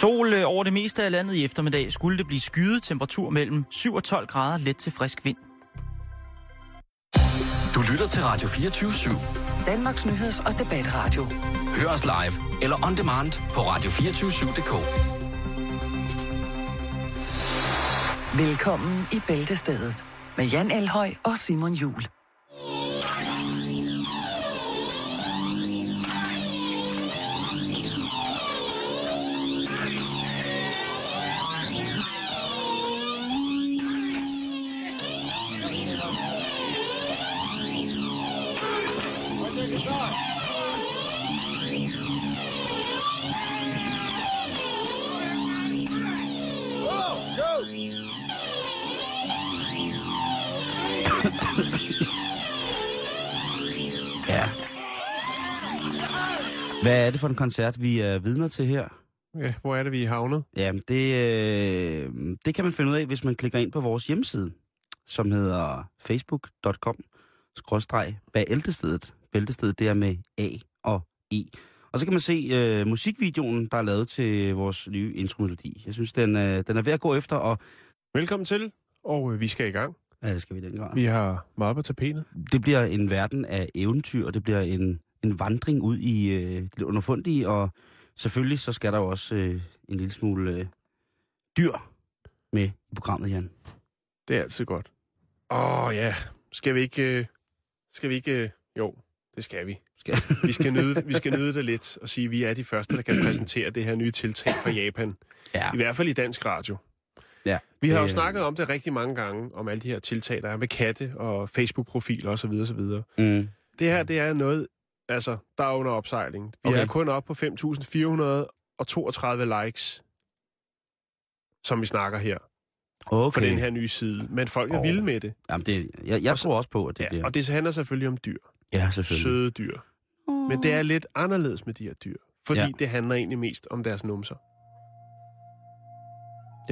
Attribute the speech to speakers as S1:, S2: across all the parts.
S1: Sol øh, over det meste af landet i eftermiddag skulle det blive skyet temperatur mellem 7 og 12 grader let til frisk vind.
S2: Du lytter til Radio 24 /7.
S3: Danmarks Nyheds- og Debatradio.
S2: Hør os live eller on demand på radio247.dk.
S3: Velkommen i Bæltestedet med Jan Elhøj og Simon Jul.
S4: Hvad er det for en koncert, vi er vidner til her?
S5: Ja, hvor er det, vi er havnet?
S4: Jamen, det, øh, det kan man finde ud af, hvis man klikker ind på vores hjemmeside, som hedder facebook.com skråstreg bæltestedet. Bæltestedet, det er med A og E. Og så kan man se øh, musikvideoen, der er lavet til vores nye intromelodi. Jeg synes, den, øh, den er ved at gå efter, og
S5: Velkommen til, og øh, vi skal i gang.
S4: ja, det skal vi i den grad.
S5: Vi har meget på tapetet.
S4: Det bliver en verden af eventyr, og det bliver en, en vandring ud i øh, det underfundige, og selvfølgelig så skal der jo også øh, en lille smule øh, dyr med i programmet, Jan.
S5: Det er altid godt. Åh ja, skal vi ikke... Øh, skal vi ikke... Øh, jo, det skal vi.
S4: Skal...
S5: Vi skal, nyde, vi skal nyde det lidt og sige, at vi er de første, der kan præsentere det her nye tiltag fra Japan.
S4: ja.
S5: I hvert fald i dansk radio.
S4: ja.
S5: Vi har jo
S4: Det,
S5: snakket om det rigtig mange gange, om alle de her tiltag, der er med katte og Facebook-profiler osv. osv.
S4: Mm,
S5: Det her, det er noget, altså, der er under opsejling. Vi
S4: Okay.
S5: er kun oppe på 5.432 likes, som vi snakker her,
S4: okay.
S5: for den her nye side. Men folk er
S4: Åh.
S5: vilde med det.
S4: Jamen, det, jeg, jeg
S5: Og så-
S4: tror også på, at det
S5: Ja,
S4: bliver...
S5: og det handler selvfølgelig om dyr.
S4: Ja, selvfølgelig.
S5: Søde dyr. Men det er lidt anderledes med de her dyr. Fordi
S4: ja.
S5: det handler egentlig mest om deres numser.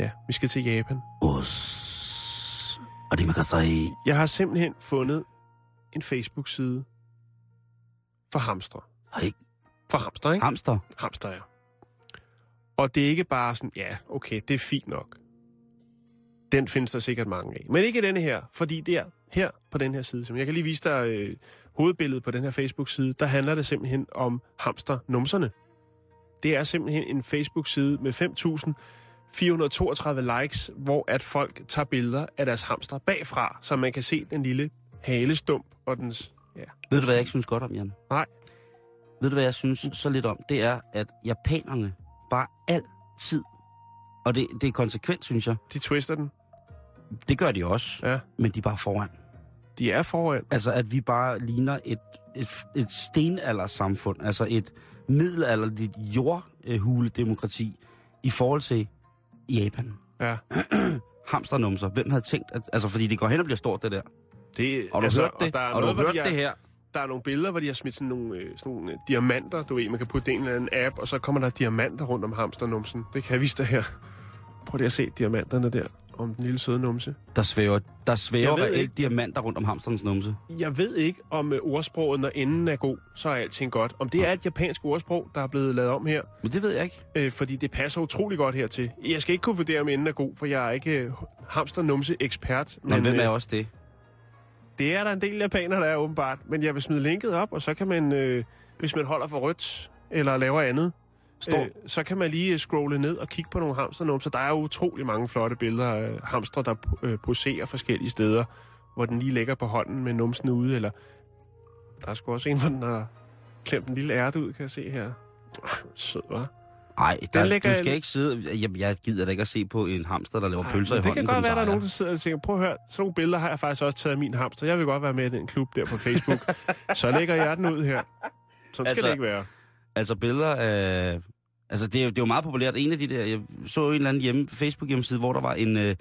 S5: Ja, vi skal til Japan.
S4: Os. Og det man kan sige...
S5: Jeg har simpelthen fundet en Facebook-side for hamstre.
S4: Hej,
S5: For hamster, ikke?
S4: hamster.
S5: Hamster, ja. Og det er ikke bare sådan, ja, okay, det er fint nok. Den findes der sikkert mange af. Men ikke denne her, fordi der, her på den her side, som jeg kan lige vise dig øh, hovedbilledet på den her Facebook-side, der handler det simpelthen om hamster-numserne. Det er simpelthen en Facebook-side med 5.432 likes, hvor at folk tager billeder af deres hamster bagfra, så man kan se den lille halestump og dens... Ja,
S4: Ved du, hvad jeg ikke synes godt om, Jan?
S5: Nej.
S4: Ved du, hvad jeg synes så lidt om? Det er, at japanerne bare altid, og det, det er konsekvent, synes jeg,
S5: de twister den.
S4: det gør de også,
S5: Ja,
S4: men de er bare foran.
S5: de er foran.
S4: Altså, at vi bare ligner et, et, et stenaldersamfund, altså et middelalderligt jordhuledemokrati i forhold til Japan.
S5: Ja.
S4: Hamsternumser. Hvem havde tænkt, at, altså, fordi det går hen og bliver stort, det der.
S5: Det,
S4: Har du altså, hørt det?
S5: Der er,
S4: Har du
S5: noget, hvor
S4: hørt
S5: de har,
S4: det her?
S5: der er nogle billeder, hvor de har smidt sådan nogle, øh, sådan nogle øh, diamanter, du ved, man kan putte det i en eller anden app, og så kommer der diamanter rundt om hamsternumsen. Det kan jeg vise dig her. Prøv lige at se diamanterne der, om den lille søde numse.
S4: Der svæver, der svæver reelt
S5: ikke.
S4: diamanter rundt om hamsterens numse.
S5: Jeg ved ikke, om øh, ordsproget, når enden er god, så er alting godt. Om det er et japansk ordsprog, der er blevet lavet om her,
S4: Men det ved jeg ikke.
S5: øh, fordi det passer utrolig godt hertil. Jeg skal ikke kunne vurdere, om enden er god, for jeg er ikke øh, hamsternumse-ekspert.
S4: Men, hvem er også det?
S5: Det er der en del japanere, der er åbenbart. Men jeg vil smide linket op, og så kan man, øh, hvis man holder for rødt, eller laver andet,
S4: Står-
S5: øh, så kan man lige øh, scrolle ned og kigge på nogle hamsternumser. Der er jo utrolig mange flotte billeder af hamstre, der øh, poserer forskellige steder, hvor den lige ligger på hånden med numsen ude, eller der er sgu også en, hvor den har klemt en lille ærte ud, kan jeg se her. Sød, hva'?
S4: Nej, der,
S5: lægger
S4: du skal ikke sidde... Jeg, jeg gider da ikke at se på en hamster, der laver pølser i
S5: det
S4: hånden
S5: kan
S4: på
S5: godt være, der er nogen, der sidder og tænker, prøv at høre, sådan nogle billeder har jeg faktisk også taget af min hamster. Jeg vil godt være med i den klub der på Facebook. så lægger jeg den ud her. Sådan skal
S4: Altså-
S5: det ikke være.
S4: Altså billeder af... Altså det er, jo, det er jo meget populært. En af de der... Jeg så en eller anden hjemme, Facebook-hjemmeside, hvor der var en øh,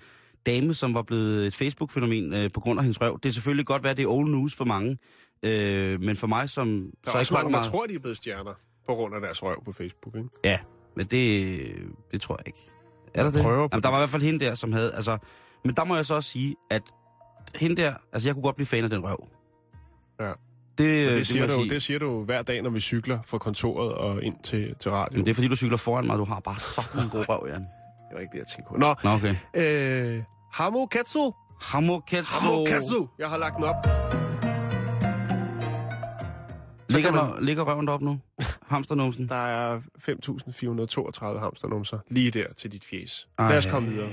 S4: dame, som var blevet et Facebook-fænomen øh, på grund af hendes røv. Det er selvfølgelig godt være, det er old news for mange. Øh, men for mig, som...
S5: Der er
S4: så
S5: også mange, der
S4: meget-
S5: tror, de er blevet stjerner på grund af deres røv på Facebook, ikke?
S4: Ja, men det, det tror jeg ikke. Er der det?
S5: prøver
S4: Jamen, der var i hvert fald hende der, som havde... Altså, men der må jeg så også sige, at hende der... Altså, jeg kunne godt blive fan af den røv.
S5: Ja.
S4: Det,
S5: Og
S4: det,
S5: siger du,
S4: sige.
S5: det siger du hver dag, når vi cykler fra kontoret og ind til, til radio.
S4: Men det er fordi, du cykler foran mig, du har bare sådan en god røv, Jan.
S5: det var ikke det, jeg tænkte på. Nå,
S4: Nå, okay.
S5: øh, Hamo Katsu.
S4: Hamoketsu.
S5: Hamo Katsu. Jeg har lagt den op.
S4: Ligger,
S5: man-
S4: ligger røven deroppe nu? Hamsternumsen?
S5: Der er 5.432 hamsternumser lige der til dit fjes.
S4: Ej.
S5: Lad os komme videre.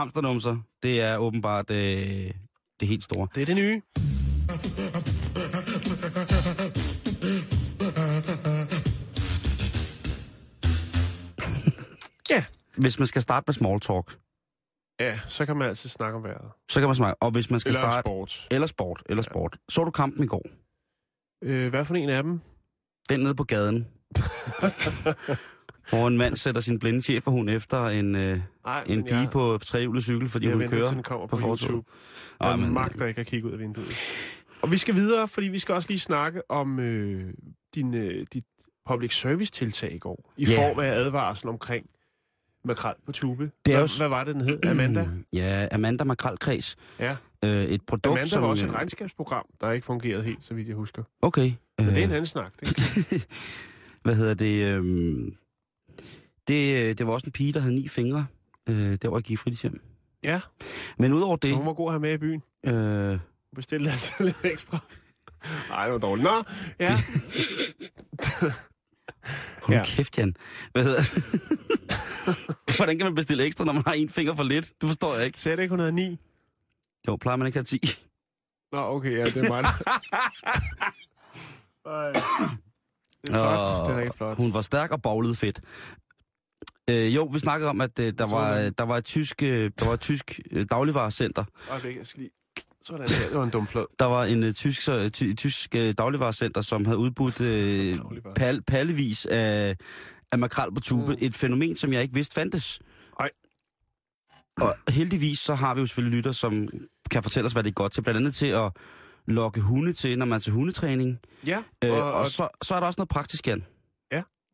S4: Hamsternumser, det er åbenbart øh, det helt store.
S5: Det er det nye. ja.
S4: Hvis man skal starte med small talk,
S5: Ja, så kan man altid snakke om vejret.
S4: så kan man snakke. Og hvis man skal
S5: Eller
S4: starte...
S5: sport.
S4: Eller sport, eller sport. Så du kampen i går?
S5: Øh, hvad for en af dem?
S4: Den nede på gaden. hvor en mand sætter sin blinde cheferhund efter en, øh,
S5: Ej,
S4: en pige på trehjulet cykel, fordi
S5: jeg
S4: hun
S5: venter,
S4: kører
S5: kommer
S4: på
S5: på. YouTube.
S4: Ej,
S5: Jeg
S4: men-
S5: magter ikke at kigge ud af vinduet. Og vi skal videre, fordi vi skal også lige snakke om øh, din, øh, dit public service tiltag i går. I
S4: Ja.
S5: form af advarsel omkring makrel på tube.
S4: Det er
S5: hvad,
S4: jo
S5: hvad var det, den hed? Amanda?
S4: Ja, Amanda Makrelkreds.
S5: Ja.
S4: Øh, et produkt,
S5: Amanda
S4: som...
S5: var også et
S4: øh,
S5: regnskabsprogram, der ikke fungerede helt, så vidt jeg husker.
S4: Okay.
S5: Men det er en
S4: øh,
S5: anden snak. Det.
S4: Hvad hedder det? øhm, det, øh, det var også en pige, der havde ni fingre. Øh, der var jeg gik fritidshjem.
S5: Ja,
S4: Men udover
S5: så
S4: det...
S5: hun var god at have med i byen.
S4: Øh,
S5: Bestille altså lidt ekstra. Nej, det var dårligt. Nå, ja.
S4: hold
S5: Ja.
S4: kæft, Jan. Hvad hedder Hvordan kan man bestille ekstra, når man har en finger for lidt? Du forstår jeg ikke.
S5: Det ikke, hun havde ni?
S4: Jo, plejer man ikke at have 10.
S5: Nå, okay, ja, det er mig. Det er flot. Det er rigtig flot.
S4: Hun var stærk og boglede fedt. Øh, jo, vi snakkede om, at øh, der, var, øh, der var et tysk, øh, der var et tysk øh, dagligvarecenter.
S5: Øjeblik, jeg skal lige... Sådan. Det var en dum flad.
S4: Der var en øh, tysk, så, ty, tysk øh, dagligvarecenter, som havde udbudt
S5: Dagligvares.
S4: pal, pallevis af, af makrel på tube.
S5: Mm.
S4: Et fænomen, som jeg ikke vidste fandtes.
S5: Ej.
S4: Og heldigvis så har vi jo selvfølgelig lytter, som kan fortælle os, hvad det er godt til. Blandt andet til at lokke hunde til, når man er til hundetræning.
S5: Ja,
S4: Øh,
S5: og,
S4: og, og så, så er der også noget praktisk, Jan.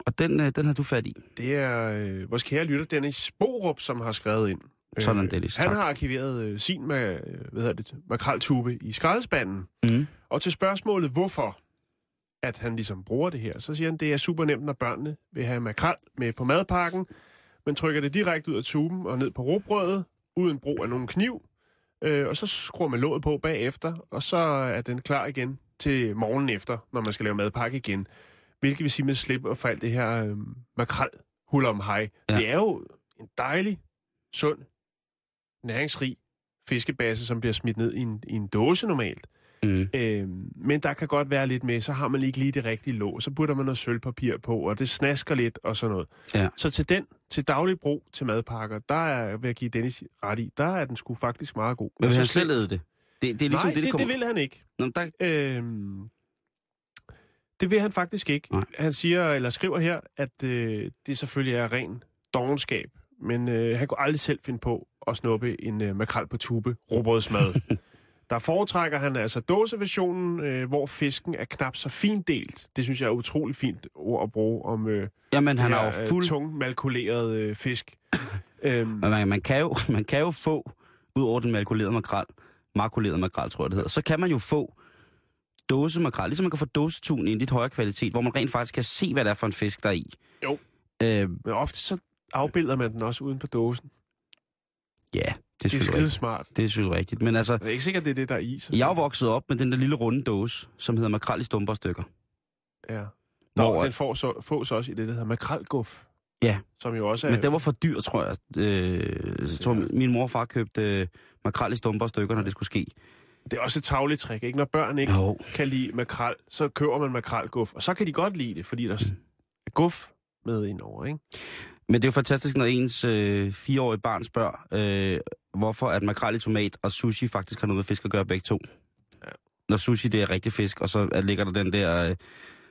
S4: Og den, øh, den har du fat i.
S5: det er øh, vores kære lytter, Dennis Borup, som har skrevet ind.
S4: Sådan, Dennis.
S5: Han
S4: Tak.
S5: har arkiveret øh, sin med, øh, hvad hedder det, makreltube i skraldespanden.
S4: Mm.
S5: Og til spørgsmålet, hvorfor at han ligesom bruger det her, så siger han, det er super nemt, når børnene vil have makrel med på madpakken, men trykker det direkte ud af tuben og ned på råbrødet, uden brug af nogen kniv, øh, og så skruer man låget på bagefter, og så er den klar igen til morgenen efter, når man skal lave madpakke igen. Hvilket vil sige med slip og for alt det her øh, makrel hul om hej.
S4: Ja.
S5: Det er jo en dejlig, sund, næringsrig fiskebasse, som bliver smidt ned i en, i en dåse normalt.
S4: Mm.
S5: Øh, men der kan godt være lidt med, så har man ikke lige det rigtige låg, så putter man noget sølvpapir på, og det snasker lidt og sådan noget.
S4: Ja.
S5: Så til den, til daglig brug til madpakker, der er, vil jeg give Dennis ret i, der er den sgu faktisk meget god.
S4: Men
S5: så
S4: han selv det? Det, det er ligesom
S5: Nej,
S4: det, det,
S5: det,
S4: kommer...
S5: det vil han ikke.
S4: Nå, der,
S5: Øhm, det vil han faktisk ikke.
S4: Nej.
S5: Han siger, eller skriver her, at øh, det selvfølgelig er ren dogenskab, men øh, han kunne aldrig selv finde på at snuppe en øh, makrel på tube råbrødsmad. Der foretrækker han altså dåseversionen, øh, hvor fisken er knap så fint delt. Det synes jeg er utrolig fint ord at bruge om øh,
S4: jamen, han er jo
S5: øh,
S4: fuld...
S5: tung malkuleret øh, fisk. øhm,
S4: Men man, man, kan jo, man kan jo få, ud over den malkulerede makrel, makuleret makrel, tror jeg det hedder, så kan man jo få dåse makrel, ligesom man kan få dåsetun i en lidt højere kvalitet, hvor man rent faktisk kan se, hvad det er for en fisk, der er i.
S5: Jo.
S4: Øh,
S5: men ofte så afbilder man den også uden på dåsen.
S4: ja, det er
S5: Det er skide smart.
S4: Det er selvfølgelig rigtigt. Men altså,
S5: Det er ikke sikkert, det er det, der er i. Så.
S4: jeg er vokset op med den der lille runde dåse, som hedder makrel i stumper og stykker.
S5: Ja.
S4: Hvor,
S5: Nå, den får så, fås også i det, der hedder makrelguf.
S4: Ja.
S5: Som jo også er...
S4: Men det var for dyr, tror jeg. Øh, så tror,
S5: Ja.
S4: jeg, min mor og far købte øh, makrel i stumper og stykker, når det skulle ske.
S5: Det er også et tavligt trick, ikke? Når børn ikke
S4: Jo.
S5: kan lide makrel, så køber man makrelguf. Og så kan de godt lide det, fordi der
S4: Mm.
S5: er guf med indover, ikke?
S4: Men det er jo fantastisk, når ens øh, fireårige barn spørger, øh, hvorfor at makrel i tomat og sushi faktisk har noget med fisk at gøre begge to.
S5: Ja.
S4: Når sushi det er rigtig fisk, og så er- ligger der den der øh,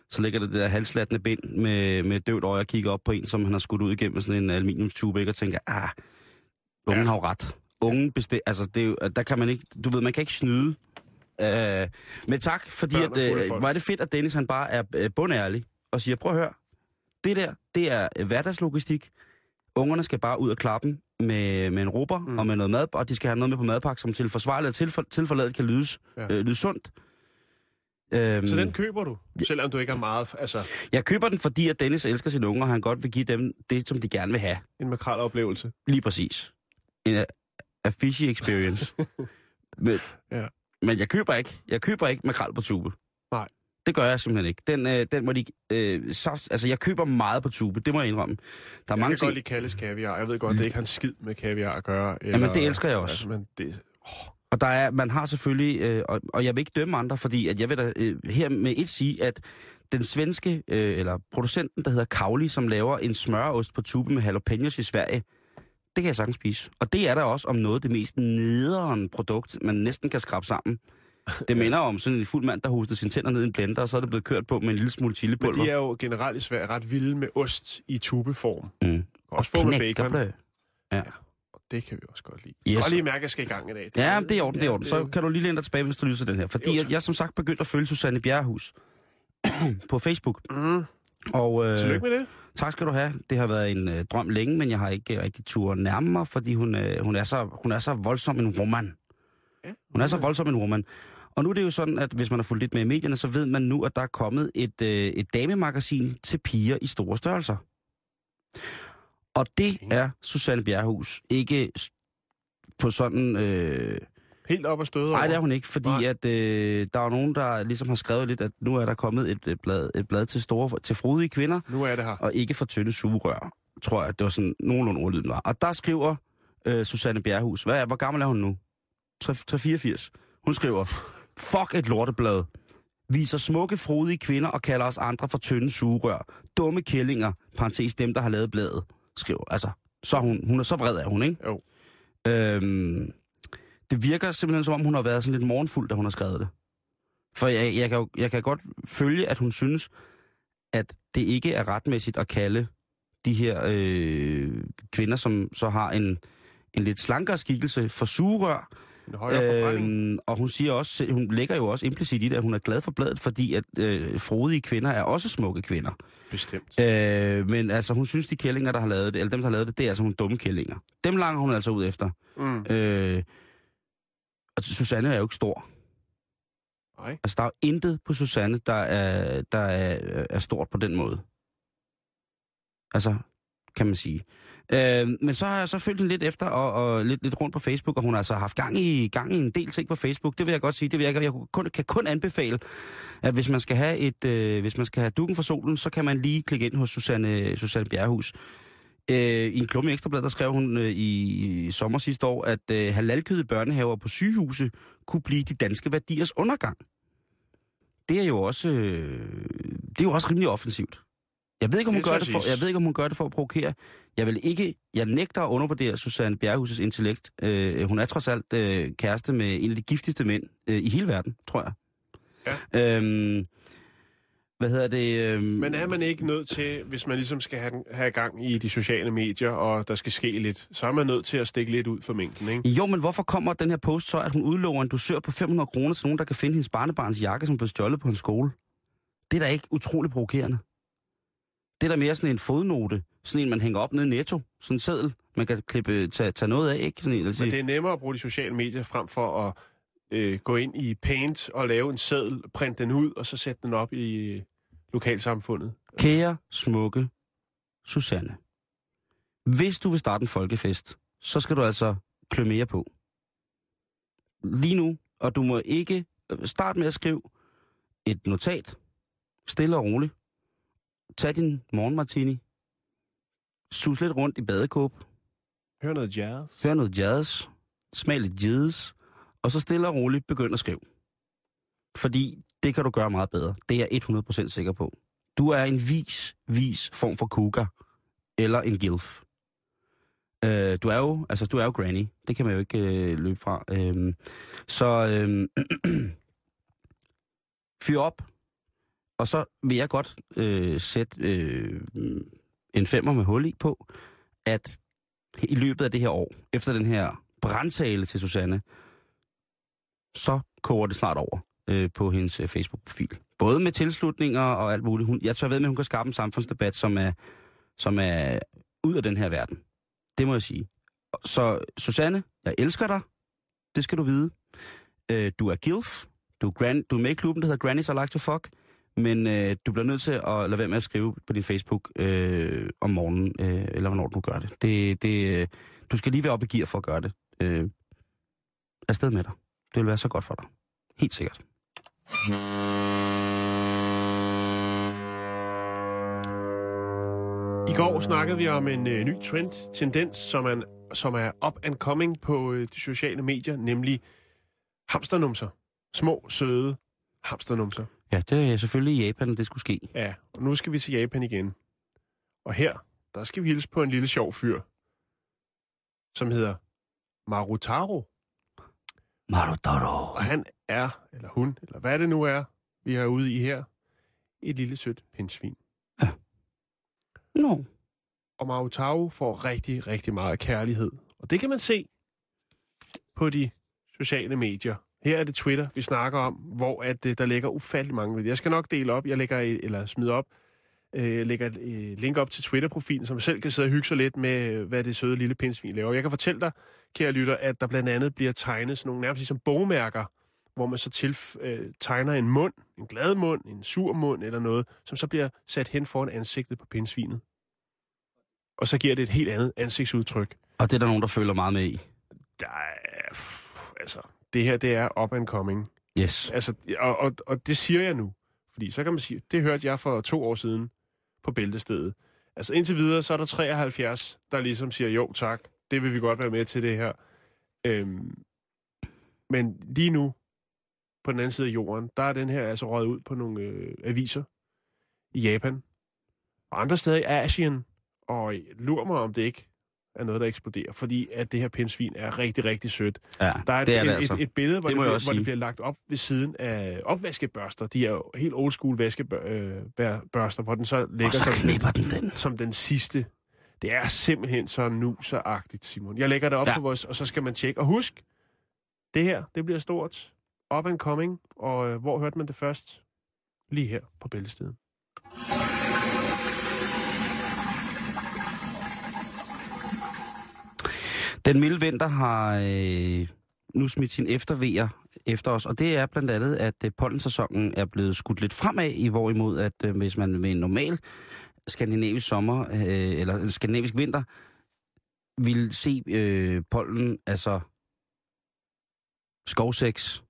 S4: så ligger det der halslattende bind med, med døvt øje og kigger op på en, som han har skudt ud igennem sådan en aluminiumstube, ikke? og tænker, ah, ungen
S5: Ja.
S4: har jo ret. Ungen bestem, altså det er jo, der kan man ikke, du ved, man kan ikke snyde. Øh, men tak, fordi
S5: Børn
S4: at, øh, er det fedt, at Dennis han bare er øh, bundærlig og siger, prøv at høre, det der, det er øh, hverdagslogistik. Ungerne skal bare ud og klappe med, med en råber mm. og med noget mad, og de skal have noget med på madpakke, som til forsvarligt og tilfor, tilforladet kan lydes,
S5: ja.
S4: øh, lyde sundt. Øhm,
S5: Så den køber du, selvom du ikke har meget... Altså,
S4: Jeg køber den, fordi at Dennis elsker sine unger, og han godt vil give dem det, som de gerne vil have.
S5: en makraloplevelse.
S4: Lige præcis. En a, a fishy experience. men,
S5: Ja.
S4: men jeg køber ikke. Jeg køber ikke makrel på tube.
S5: Nej.
S4: Det gør jeg simpelthen ikke. Den, øh, den må de... Øh, så, altså, jeg køber meget på tube, det må jeg indrømme. Der er
S5: Jeg
S4: mange
S5: kan
S4: ting...
S5: godt lide Kalles kaviar. Jeg ved godt, det ikke har en skid med kaviar at gøre. Eller,
S4: Jamen, det elsker jeg også.
S5: Altså, men det,
S4: Og der er, man har selvfølgelig, øh, og, og jeg vil ikke dømme andre, fordi at jeg vil da øh, her med et sige, at den svenske, øh, eller producenten, der hedder Kauli, som laver en smøreost på tube med jalapenos i Sverige, det kan jeg sagtens spise. Og det er der også om noget det mest nederen produkt, man næsten kan skrabe sammen. Det minder om sådan en fuld mand, der hostede sine tænder ned i en blender, og så er det blevet kørt på med en lille smule
S5: men
S4: chilipulver.
S5: de er jo generelt i Sverige ret vilde med ost i tubeform.
S4: Mm.
S5: Også få med bacon.
S4: Knækkebrød.
S5: Og det kan vi også godt lide.
S4: Yes.
S5: Og lige mærke, at jeg skal i gang i dag.
S4: Ja, det er i orden, det er orden. Så kan du lige læne dig tilbage, hvis du lyser den her. Fordi
S5: Jo,
S4: jeg, jeg som sagt begyndt at følge Susanne Bjerrehus på Facebook.
S5: Mm.
S4: Og, øh,
S5: Tillykke med det.
S4: Tak skal du have. Det har været en øh, drøm længe, men jeg har ikke rigtig tur nærme mig, fordi hun, øh, hun, er så, hun er så voldsom en woman.
S5: Ja.
S4: Hun er så voldsom en woman. Og nu er det jo sådan, at hvis man har fulgt lidt med i medierne, så ved man nu, at der er kommet et, øh, et damemagasin til piger i store størrelser. Og det er Susanne Bjerrehus. Ikke på sådan... Øh,
S5: Helt op og støde
S4: Nej, det er hun ikke, fordi
S5: Nej.
S4: at, øh, der er nogen, der ligesom har skrevet lidt, at nu er der kommet et, et, blad, et blad til store til frodige kvinder,
S5: Nu er det her.
S4: og ikke for tynde sugerør, tror jeg. Det var sådan nogenlunde ordlyden var. Og der skriver øh, Susanne Bjerrehus, hvad er, hvor gammel er hun nu? 384. Hun skriver, fuck et lorteblad. Viser smukke, frodige kvinder og kalder os andre for tynde sugerør. Dumme kællinger, parentes dem, der har lavet bladet, skriver. Altså, så hun, hun er så vred er hun, ikke?
S5: Jo.
S4: Øhm, det virker simpelthen, som om hun har været sådan lidt morgenfuld, da hun har skrevet det. For jeg, jeg, kan, jo- jeg kan godt følge, at hun synes, at det ikke er retmæssigt at kalde de her øh, kvinder, som så har en, en lidt slankere skikkelse for sugerør. Øhm, og hun siger også, hun lægger jo også implicit i det, at hun er glad for bladet, fordi at øh, frodige kvinder er også smukke kvinder.
S5: Bestemt.
S4: Øh, men altså, hun synes, de kællinger, der har lavet det, eller dem, der har lavet det, det er altså nogle dumme kællinger. Dem langer hun altså ud efter.
S5: Mm.
S4: Øh, og Susanne er jo ikke stor.
S5: Nej.
S4: Altså, der er jo intet på Susanne, der er, der er, er stort på den måde. Altså, kan man sige. Øh, men så har jeg så følt hende lidt efter, og, og lidt, lidt rundt på Facebook, og hun har altså haft gang i, gang i en del ting på Facebook. Det vil jeg godt sige. Det vil jeg, jeg kun, kan kun anbefale, at hvis man skal have et, øh, hvis man skal have dukken for solen, så kan man lige klikke ind hos Susanne, Susanne Bjerrehus. Øh, I en klumme ekstrablad, der skrev hun øh, i, i sommer sidste år, at øh, halalkøde børnehaver på sygehuse kunne blive de danske værdiers undergang. Det er jo også, øh, det er jo også rimelig offensivt. Jeg ved, ikke, om hun
S5: Det
S4: gør det for, jeg ved ikke, om hun gør det for at provokere. Jeg vil ikke, jeg nægter at undervurdere Susanne Bjerghus' intellekt. Øh, hun er trods alt øh, kæreste med en af de giftigste mænd øh, i hele verden, tror jeg. Ja. Øhm, hvad hedder det? Øhm,
S5: Men er man ikke nødt til, hvis man ligesom skal have, have gang i de sociale medier, og der skal ske lidt, så er man nødt til at stikke lidt ud for mængden, ikke?
S4: Jo, men hvorfor kommer den her post så, at hun udlover en dusør på 500 kroner til nogen, der kan finde hendes barnebarns jakke, som blev stjålet på en skole? Det er da ikke utrolig provokerende. Det er da mere sådan en fodnote. Sådan en, man hænger op nede i netto. Sådan en seddel, man kan klippe, tage, tage noget af, ikke? Sådan en, altså,
S5: Men det er nemmere at bruge de sociale medier frem for at øh, gå ind i Paint og lave en seddel, printe den ud, og så sætte den op i øh, lokalsamfundet.
S4: Kære, smukke Susanne. Hvis du vil starte en folkefest, så skal du altså klø mere på. Lige nu, og du må ikke øh, starte med at skrive et notat, stille og roligt. Tag din morgenmartini, sus lidt rundt i badekåb,
S5: Hør noget jazz.
S4: hør noget jazz, smag lidt jazz, og så stille og roligt begynd at skrive. Fordi det kan du gøre meget bedre. Det er jeg 100% sikker på. Du er en vis, vis form for cougar. Eller en gilf. Øh, du er jo, altså du er jo granny. Det kan man jo ikke øh, løbe fra. Øh, så øh, fyr op. Og så vil jeg godt øh, sætte øh, en femmer med hul i på, at i løbet af det her år, efter den her brandtale til Susanne, så koger det snart over øh, på hendes øh, Facebook-profil. Både med tilslutninger og alt muligt. Hun, jeg tør ved med, at hun kan skabe en samfundsdebat, som er, som er ud af den her verden. Det må jeg sige. Så Susanne, jeg elsker dig. Det skal du vide. Øh, du er gilf. Du er, grand, du er med i klubben, der hedder Granny's I Like to Fuck. Men øh, du bliver nødt til at lade være med at skrive på din Facebook øh, om morgenen, øh, eller hvornår du gør det. det, det øh, du skal lige være oppe i gear for at gøre det. Øh, afsted med dig. Det vil være så godt for dig. Helt sikkert.
S5: I går snakkede vi om en øh, ny trend, tendens, som er, som er up and coming på øh, de sociale medier, nemlig hamsternumser. Små, søde hamsternumser.
S4: Ja, det er selvfølgelig i Japan, det skulle ske.
S5: Ja, og nu skal vi til Japan igen. Og her, der skal vi hilse på en lille sjov fyr, som hedder Marutaro.
S4: Marutaro.
S5: Og han er, eller hun, eller hvad det nu er, vi er ude i her, et lille sødt pindsvin.
S4: No.
S5: Og Marutaro får rigtig, rigtig meget kærlighed. Og det kan man se på de sociale medier. Her er det Twitter, vi snakker om, hvor at, øh, der ligger ufattelig mange. Jeg skal nok dele op, jeg lægger, et- eller smide op, øh, lægger et øh, link op til Twitter-profilen, som selv kan sidde og hygge sig lidt med, øh, hvad det søde lille pindsvin laver. Jeg kan fortælle dig, kære lytter, at der blandt andet bliver tegnet sådan nogle nærmest ligesom bogmærker, hvor man så til, øh, tegner en mund, en glad mund, en sur mund eller noget, som så bliver sat hen foran ansigtet på pindsvinet. Og så giver det et helt andet ansigtsudtryk.
S4: Og det er der nogen, der føler meget med i.
S5: Der er, pff, altså, det her, det er up and coming.
S4: Yes.
S5: Altså, og, og, og det siger jeg nu. Fordi så kan man sige, det hørte jeg for to år siden på bæltestedet. Altså indtil videre, så er der 73, der ligesom siger, jo tak, det vil vi godt være med til det her. Øhm, men lige nu, på den anden side af jorden, der er den her altså røget ud på nogle øh, aviser i Japan. Og andre steder i Asien. Og lur mig, om det ikke er noget, der eksploderer. Fordi at det her pindsvin er rigtig, rigtig sødt.
S4: Ja,
S5: Der er et,
S4: det er det
S5: et,
S4: altså.
S5: et, et billede, hvor,
S4: Det
S5: det, bliver, hvor det bliver lagt op ved siden af opvaskebørster. De er jo helt old school vaskebørster, hvor den så
S4: Og
S5: ligger
S4: så
S5: som,
S4: den den.
S5: som den sidste. Det er simpelthen så nuseragtigt, Simon. Jeg lægger det op
S4: Ja.
S5: på vores, og så skal man tjekke. Og husk, det her, det bliver stort. Up and coming. Og øh, hvor hørte man det først? Lige her på bæltestedet.
S4: Den milde vinter har øh, nu smidt sin eftervejer efter os, og det er blandt andet, at øh, pollensæsonen er blevet skudt lidt fremad, i hvorimod at øh, hvis man med en normal skandinavisk sommer, øh, eller en skandinavisk vinter, vil se øh, pollen, altså skovseks,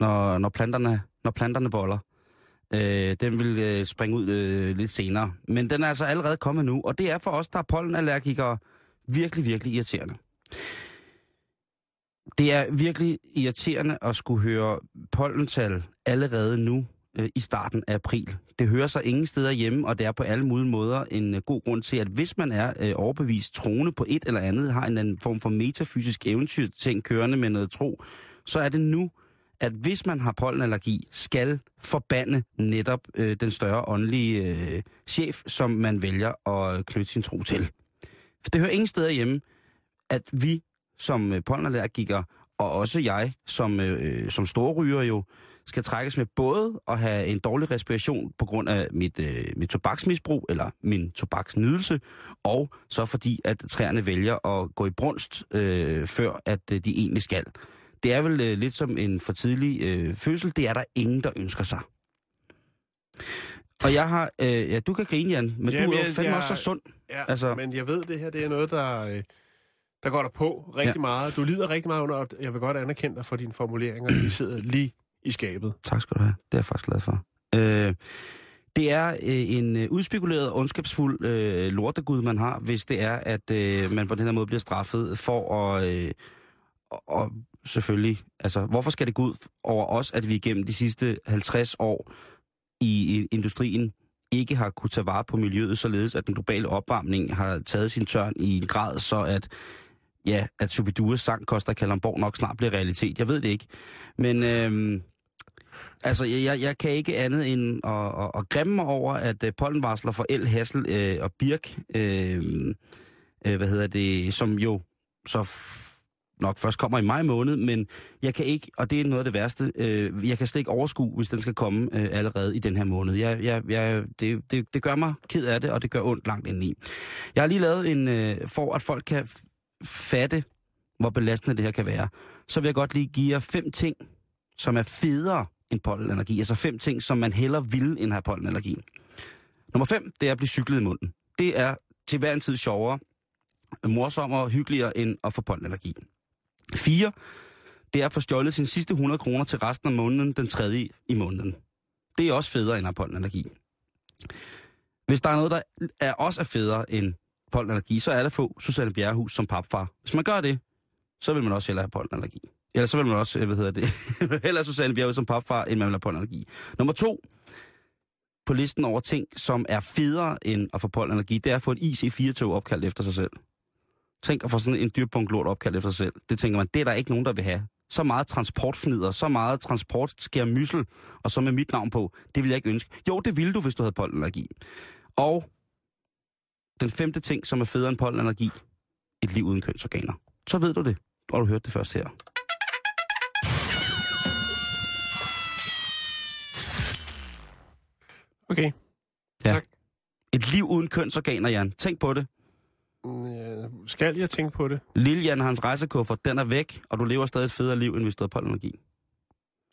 S4: når, når, planterne, når planterne boller. Øh, den vil øh, springe ud øh, lidt senere. Men den er altså allerede kommet nu, og det er for os, der er pollenallergikere, virkelig, virkelig irriterende. Det er virkelig irriterende at skulle høre pollental allerede nu øh, i starten af april. Det hører sig ingen steder hjemme, og det er på alle mulige måder en øh, god grund til, at hvis man er øh, overbevist troende på et eller andet, har en anden form for metafysisk eventyrting kørende med noget tro, så er det nu, at hvis man har pollenallergi, skal forbande netop øh, den større åndelige øh, chef, som man vælger at øh, knytte sin tro til. For det hører ingen steder hjemme, at vi som øh, pollenallergikere, og også jeg som, øh, øh som storryger jo, skal trækkes med både at have en dårlig respiration på grund af mit, øh, mit tobaksmisbrug, eller min tobaksnydelse, og så fordi, at træerne vælger at gå i brunst, øh, før at øh, de egentlig skal. Det er vel øh, lidt som en for tidlig øh, fødsel. Det er der ingen, der ønsker sig. Og jeg har... Øh, ja, du kan grine, Jan, men
S5: Jamen,
S4: du er jo fandme
S5: jeg-
S4: også så sund.
S5: Ja,
S4: Altså-
S5: men jeg ved, det her det er noget, der, øh, der går der på rigtig
S4: ja.
S5: meget. Du lider rigtig meget under, og jeg vil godt anerkende dig for dine formuleringer. De sidder lige i skabet.
S4: Tak skal du have. Det er jeg faktisk glad for. Øh, det er øh, en øh, udspekuleret, ondskabsfuld øh, lortegud, man har, hvis det er, at øh, man på den her måde bliver straffet for at... Øh, og, selvfølgelig, altså, hvorfor skal det gå ud over os, at vi igennem de sidste 50 år i, industrien ikke har kunne tage vare på miljøet, således at den globale opvarmning har taget sin tørn i en grad, så at ja, at Subidures sang Costa Kalamborg nok snart bliver realitet. Jeg ved det ikke. Men øhm, Altså, jeg, jeg, kan ikke andet end at, at, at grimme mig over, at uh, pollenvarsler for el, hassel øh, og birk, øh, øh, hvad hedder det, som jo så f- nok først kommer i maj måned, men jeg kan ikke, og det er noget af det værste, øh, jeg kan slet ikke overskue, hvis den skal komme øh, allerede i den her måned. Jeg, jeg, jeg, det, det, det gør mig ked af det, og det gør ondt langt indeni. Jeg har lige lavet en, øh, for at folk kan fatte, hvor belastende det her kan være, så vil jeg godt lige give jer fem ting, som er federe en pollenallergi. Altså fem ting, som man hellere vil end have pollenallergi. Nummer fem, det er at blive cyklet i munden. Det er til hver en tid sjovere, morsommere og hyggeligere end at få pollenallergi. 4. Det er at få stjålet sine sidste 100 kroner til resten af måneden, den tredje i måneden. Det er også federe end at have pollenallergi. Hvis der er noget, der er også er federe end pollenallergi, så er det at få Susanne Bjerrehus som papfar. Hvis man gør det, så vil man også hellere have pollenallergi. Ellers så vil man også, øh, hvad hedder det, heller Susanne Bjerg som papfar, end man vil have pollenallergi. Nummer to, på listen over ting, som er federe end at få pollenallergi, det er at få et IC4-tog opkaldt efter sig selv. Tænk at få sådan en dyrpunkt lort opkaldt efter sig selv. Det tænker man, det er der ikke nogen, der vil have. Så meget transportfnider, så meget transport sker myssel, og så med mit navn på. Det vil jeg ikke ønske. Jo, det ville du, hvis du havde pollenallergi. Og den femte ting, som er federe end pollenallergi, et liv uden kønsorganer. Så ved du det, og du hørte det først her.
S5: Okay.
S4: Ja.
S5: Tak.
S4: Et liv uden kønsorganer, Jan. Tænk på det.
S5: Øh, Skal jeg tænke på det?
S4: Lille Jan, hans rejsekuffer, den er væk, og du lever stadig et federe liv, end hvis du havde pollenallergi.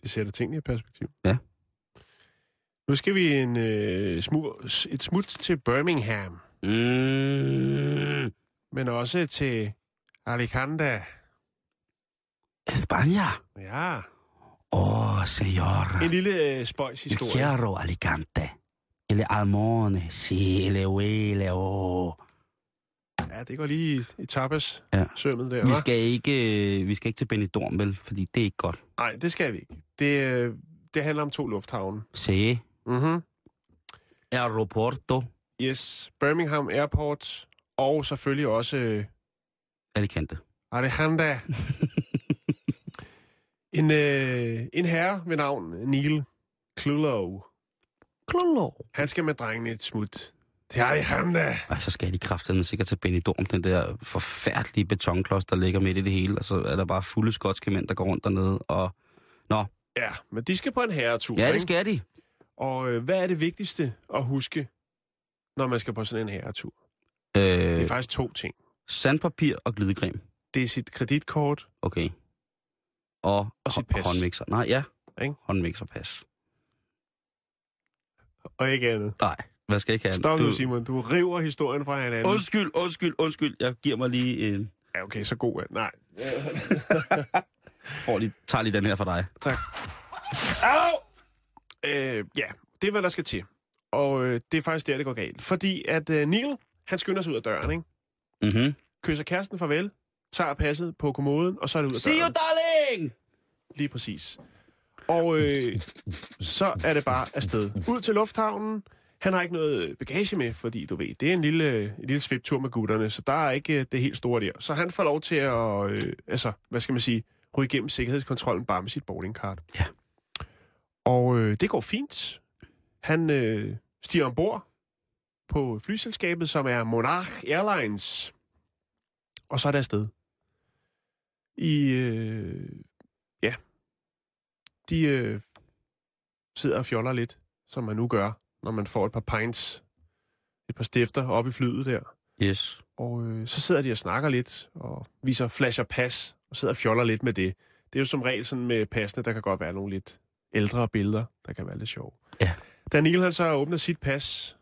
S5: Det sætter tingene i perspektiv.
S4: Ja.
S5: Nu skal vi en, øh, smu, et smut til Birmingham,
S4: Mm.
S5: men også til Alicante.
S4: España.
S5: Ja,
S4: Oh, señor.
S5: en lille øh,
S4: El
S5: spøjshistorie.
S4: quiero Alicante. El almone, si, el huele, oh.
S5: Ja, det går lige i, tapas
S4: Ja.
S5: sømmet der,
S4: Vi
S5: hva'?
S4: skal ikke, vi skal ikke til Benidorm, vel? Fordi det er ikke godt.
S5: Nej, det skal vi ikke. Det, øh, det handler om to lufthavne.
S4: Se,
S5: Mhm.
S4: aeroporto
S5: Yes, Birmingham Airport, og selvfølgelig også øh,
S4: Alicante.
S5: Alejandra. en, øh, en herre ved navn Neil Clulow.
S4: Klolo.
S5: Han skal med drengene et smut. Det er Alejandra.
S4: Ej, så skal de kraftedeme sikkert til Benidorm, den der forfærdelige betonklods, der ligger midt i det hele. Og så er der bare fulde skotske mænd, der går rundt dernede. Og... Nå,
S5: Ja, men de skal på en herretur.
S4: ja, det skal de.
S5: Og øh, hvad er det vigtigste at huske, når man skal på sådan en herretur?
S4: Øh,
S5: Det er faktisk to ting.
S4: sandpapir og glidecreme.
S5: Det er sit kreditkort
S4: Okay. Og,
S5: og sit pas.
S4: håndmixer. Nej, ja.
S5: Ikke?
S4: Håndmixer pas.
S5: Og ikke andet.
S4: Nej, hvad skal ikke have?
S5: Stop nu, Simon. Du river historien fra hinanden.
S4: Undskyld, undskyld, undskyld. Jeg giver mig lige en...
S5: Ja, okay, så god er Nej.
S4: Får lige, tager lige den her for dig.
S5: Tak. Au! Øh, ja, det er, hvad der skal til. Og øh, det er faktisk der, det går galt. Fordi at øh, Neil, han skynder sig ud af døren, ikke?
S4: Mhm.
S5: Kysser kæresten farvel, tager passet på kommoden, og så er det ud af
S4: See you,
S5: døren.
S4: darling!
S5: Lige præcis. Og øh, så er det bare afsted. Ud til lufthavnen. Han har ikke noget bagage med, fordi du ved, det er en lille, en lille sviptur med gutterne, så der er ikke øh, det helt store der. Så han får lov til at, øh, altså, hvad skal man sige, ryge igennem sikkerhedskontrollen bare med sit boardingkart.
S4: Ja.
S5: Og øh, det går fint. Han øh, stiger ombord på flyselskabet, som er Monarch Airlines. Og så er det afsted. I, øh, de øh, sidder og fjoller lidt, som man nu gør, når man får et par pints, et par stifter op i flyet der.
S4: Yes.
S5: Og øh, så sidder de og snakker lidt, og viser flasher pas, og sidder og fjoller lidt med det. Det er jo som regel sådan med passene, der kan godt være nogle lidt ældre billeder, der kan være lidt sjove.
S4: Ja.
S5: Da Neil han så åbner sit pas,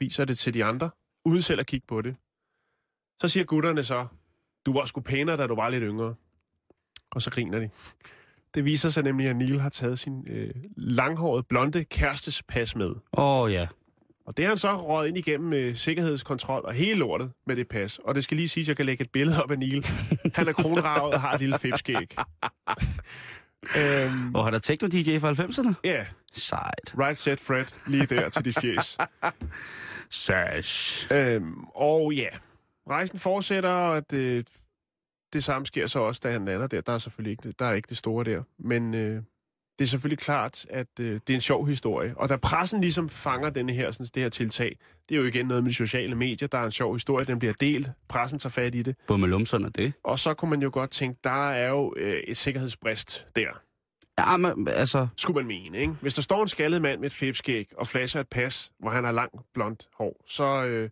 S5: viser det til de andre, uden selv at kigge på det. Så siger gutterne så, du var sgu pænere, da du var lidt yngre. Og så griner de. Det viser sig nemlig, at Neil har taget sin øh, langhårede, blonde kærestes pas med.
S4: Åh oh, ja.
S5: Og det har han så røget ind igennem med sikkerhedskontrol og hele lortet med det pas. Og det skal lige sige, at jeg kan lægge et billede op af Neil. Han er kronravet og har et lille fipskæg. øhm,
S4: Og han er techno-DJ fra 90'erne?
S5: ja,
S4: Sejt.
S5: right set Fred, lige der til de fjes.
S4: Sash.
S5: Øhm, og ja, rejsen fortsætter, og det, det samme sker så også, da han lander der. Der er selvfølgelig ikke, der er ikke det store der. Men øh, det er selvfølgelig klart, at øh, det er en sjov historie. Og da pressen ligesom fanger denne her, sådan, det her tiltag, det er jo igen noget med de sociale medier, der er en sjov historie, den bliver delt, pressen tager fat i det.
S4: Både med lumserne og det.
S5: Og så kunne man jo godt tænke, der er jo øh, et sikkerhedsbrist der,
S4: Ja, men altså...
S5: skulle man mene. Ikke? Hvis der står en skaldet mand med et fæbskæg og flasher et pas, hvor han har langt blondt hår, så... Øh,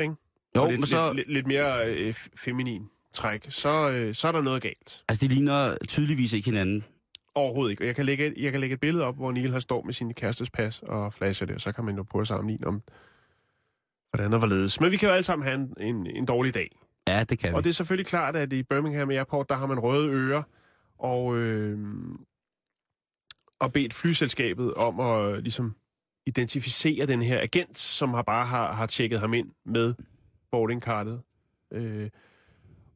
S5: ikke?
S4: Jo,
S5: Og lidt,
S4: men så...
S5: lidt, lidt, mere øh, feminin træk, så, øh, så er der noget galt.
S4: Altså, de ligner tydeligvis ikke hinanden.
S5: Overhovedet ikke. Jeg kan lægge, et- jeg kan lægge et billede op, hvor Neil har står med sin kærestes pas og flasher det, og så kan man jo prøve at sammenligne om, hvordan og hvorledes. Men vi kan jo alle sammen have en, en, en dårlig dag.
S4: Ja, det kan vi.
S5: Og det er selvfølgelig klart, at i Birmingham Airport, der har man røde ører, og, øh, og bedt flyselskabet om at ligesom identificere den her agent, som har bare har, har tjekket ham ind med boardingkartet. Øh,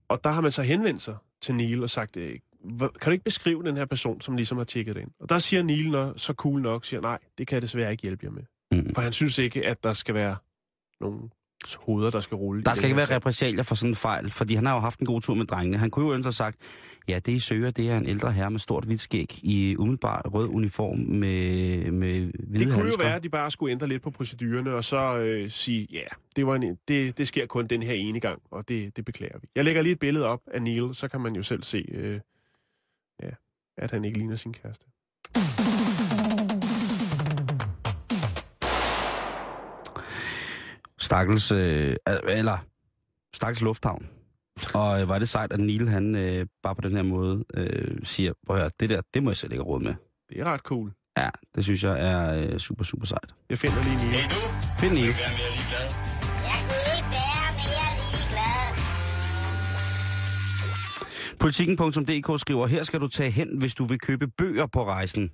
S5: og der har man så henvendt sig til Neil og sagt, øh, "Hvor- kan du ikke beskrive den her person, som ligesom har tjekket ind? Og der siger Neil når, så cool nok, siger, nej, det kan jeg desværre ikke hjælpe jer med.
S4: Mm.
S5: For han synes ikke, at der skal være nogen hoveder, der skal rulle.
S4: Der skal ikke være
S5: sag.
S4: repressalier for sådan en fejl, fordi han har jo haft en god tur med drengene. Han kunne jo ønske sagt, ja, det I søger, det er en ældre herre med stort hvidt skæg i umiddelbart rød uniform med, med hvide
S5: Det kunne jo
S4: handsker.
S5: være, at de bare skulle ændre lidt på procedurerne, og så øh, sige, ja, det, var en, det, det sker kun den her ene gang, og det, det beklager vi. Jeg lægger lige et billede op af Neil, så kan man jo selv se, øh, ja, at han ikke ligner sin kæreste.
S4: Stakkels, øh, eller stakkels lufthavn. Og øh, var det sejt, at Neil, han øh, bare på den her måde øh, siger, prøv at høre, det der, det må jeg selv ikke råd med.
S5: Det er ret cool.
S4: Ja, det synes jeg er øh, super, super sejt.
S5: Jeg finder lige Neil.
S4: Find Neil. Politikken.dk skriver, her skal du tage hen, hvis du vil købe bøger på rejsen.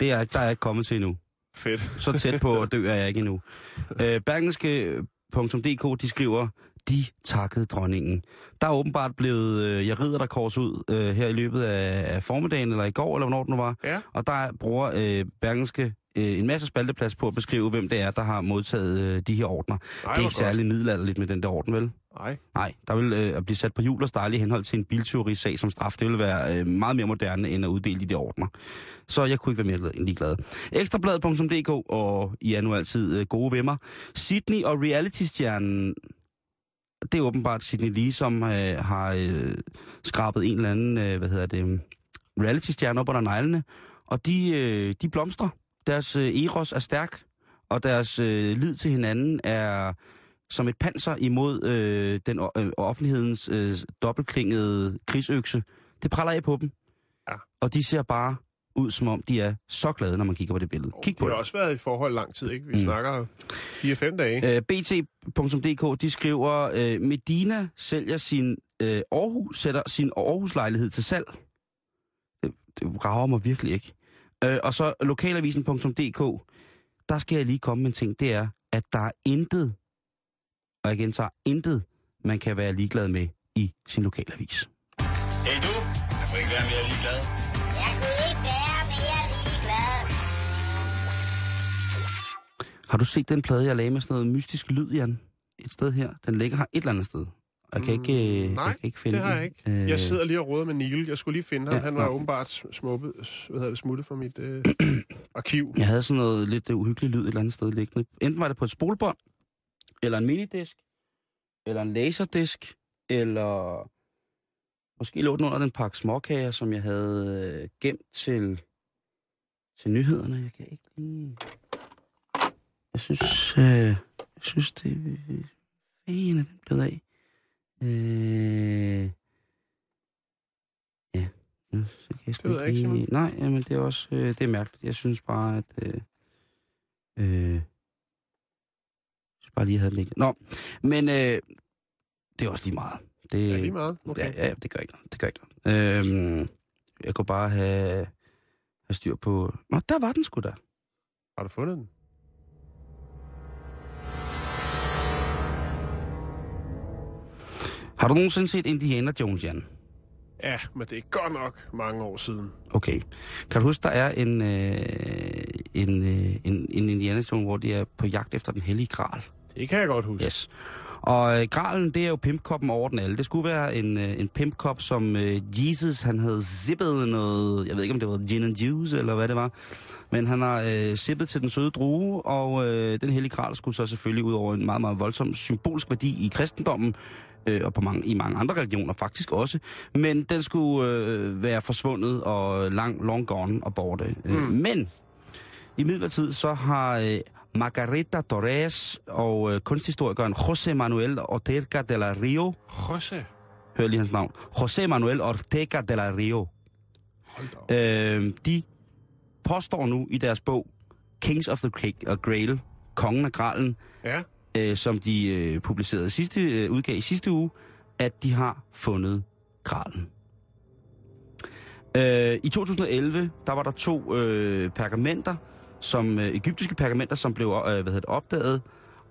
S4: Det er, der er jeg ikke kommet til endnu.
S5: Fedt.
S4: Så tæt på at dø er jeg ikke endnu. Øh, Bergenske.dk, de skriver, de takkede dronningen. Der er åbenbart blevet, øh, jeg rider der kors ud øh, her i løbet af, af formiddagen, eller i går, eller hvornår det nu var.
S5: Ja.
S4: Og der bruger øh, Bergenske øh, en masse spalteplads på at beskrive, hvem det er, der har modtaget øh, de her ordner.
S5: Ej,
S4: det er ikke særlig middelalderligt med den der orden, vel?
S5: Nej.
S4: Nej, der vil øh, at blive sat på jul og stejle i henhold til en bilteori-sag som straf. Det vil være øh, meget mere moderne end at uddele de der ordner. Så jeg kunne ikke være mere ligeglad. Ekstrabladet.dk, og I er nu altid øh, gode mig. Sydney og reality-stjernen, det er åbenbart Sydney Lee, som øh, har øh, skrabet en eller anden, øh, hvad hedder det, reality-stjerne op under neglene. Og de, øh, de blomstrer. Deres øh, eros er stærk, og deres øh, lid til hinanden er som et panser imod øh, den øh, offentlighedens øh, dobbeltklingede krigsøkse. Det praller af på dem.
S5: Ja.
S4: Og de ser bare ud, som om de er så glade, når man kigger på det billede. Kig
S5: Det
S4: på
S5: har
S4: det.
S5: også været i forhold lang tid, ikke? Vi
S4: Mm.
S5: snakker 4-5 dage.
S4: Øh, BT.dk, de skriver, øh, Medina sælger sin øh, Aarhus, sætter sin Aarhus-lejlighed til salg. Det, det rager mig virkelig ikke. Øh, og så lokalavisen.dk, der skal jeg lige komme med en ting, det er, at der er intet, og jeg gentager, intet, man kan være ligeglad med i sin lokalavis.
S6: Hey du, jeg får ikke være mere ligeglad.
S7: Jeg kunne ikke være mere ligeglad.
S4: Har du set den plade, jeg lagde med sådan noget mystisk lyd, Jan? Et sted her. Den ligger her et eller andet sted. Og Jeg kan ikke, øh,
S5: Mm, nej,
S4: jeg kan ikke finde
S5: det har jeg ikke.
S4: Øh,
S5: Jeg sidder lige og råder med Neil. Jeg skulle lige finde ham.
S4: Ja,
S5: Han var
S4: nå.
S5: åbenbart smuppe, hvad hedder det, smuttet fra mit øh, arkiv.
S4: Jeg havde sådan noget lidt øh, uhyggeligt lyd et eller andet sted liggende. Enten var det på et spolebånd, eller en minidisk, eller en laserdisk, eller måske lå den under den pakke småkager, som jeg havde øh, gemt til, til nyhederne. Jeg kan ikke lige... Jeg synes, øh, jeg synes det... Fanden er den blevet af? Øh, ja, så kan jeg
S5: Det ved jeg ikke, Simon.
S4: Nej, jamen det er også øh, det er mærkeligt. Jeg synes bare, at... Øh, øh, bare lige, havde liggende. Nå, men øh, det er også lige meget. Det,
S5: Ja, lige meget. Okay.
S4: Ja, ja, det gør ikke noget. Det gør ikke noget. Øhm, jeg kunne bare have, have styr på... Nå, der var den sgu da.
S5: Har du fundet den?
S4: Har du nogensinde set Indiana Jones, Jan?
S5: Ja, men det er godt nok mange år siden.
S4: Okay. Kan du huske, der er en, øh, en, øh, en, en Indiana Jones, hvor de er på jagt efter den hellige gral?
S5: Det kan jeg godt huske.
S4: Yes. Og øh, gralen, det er jo pimpkoppen over den alle. Det skulle være en, øh, en pimpkop, som øh, Jesus, han havde zippet noget, jeg ved ikke om det var gin and juice, eller hvad det var. Men han har øh, sippet til den søde drue, og øh, den hellige gral skulle så selvfølgelig ud over en meget, meget voldsom symbolsk værdi i kristendommen, øh, og på mange, i mange andre religioner faktisk også. Men den skulle øh, være forsvundet og lang, long gone og borte. Mm. Men i midlertid så har øh, Margarita Torres og øh, kunsthistorikeren José Manuel Ortega de la Rio,
S5: José.
S4: hør lige hans navn, José Manuel Ortega de la Rio, øh, de påstår nu i deres bog Kings of the Grail, Kongen af Gralen,
S5: Ja
S4: øh, som de øh, publicerede sidste, øh, udgav i sidste uge, at de har fundet kralen. Øh, I 2011, der var der to øh, pergamenter, som øh, egyptiske pergamenter, som blev øh, hvad hedder det, opdaget,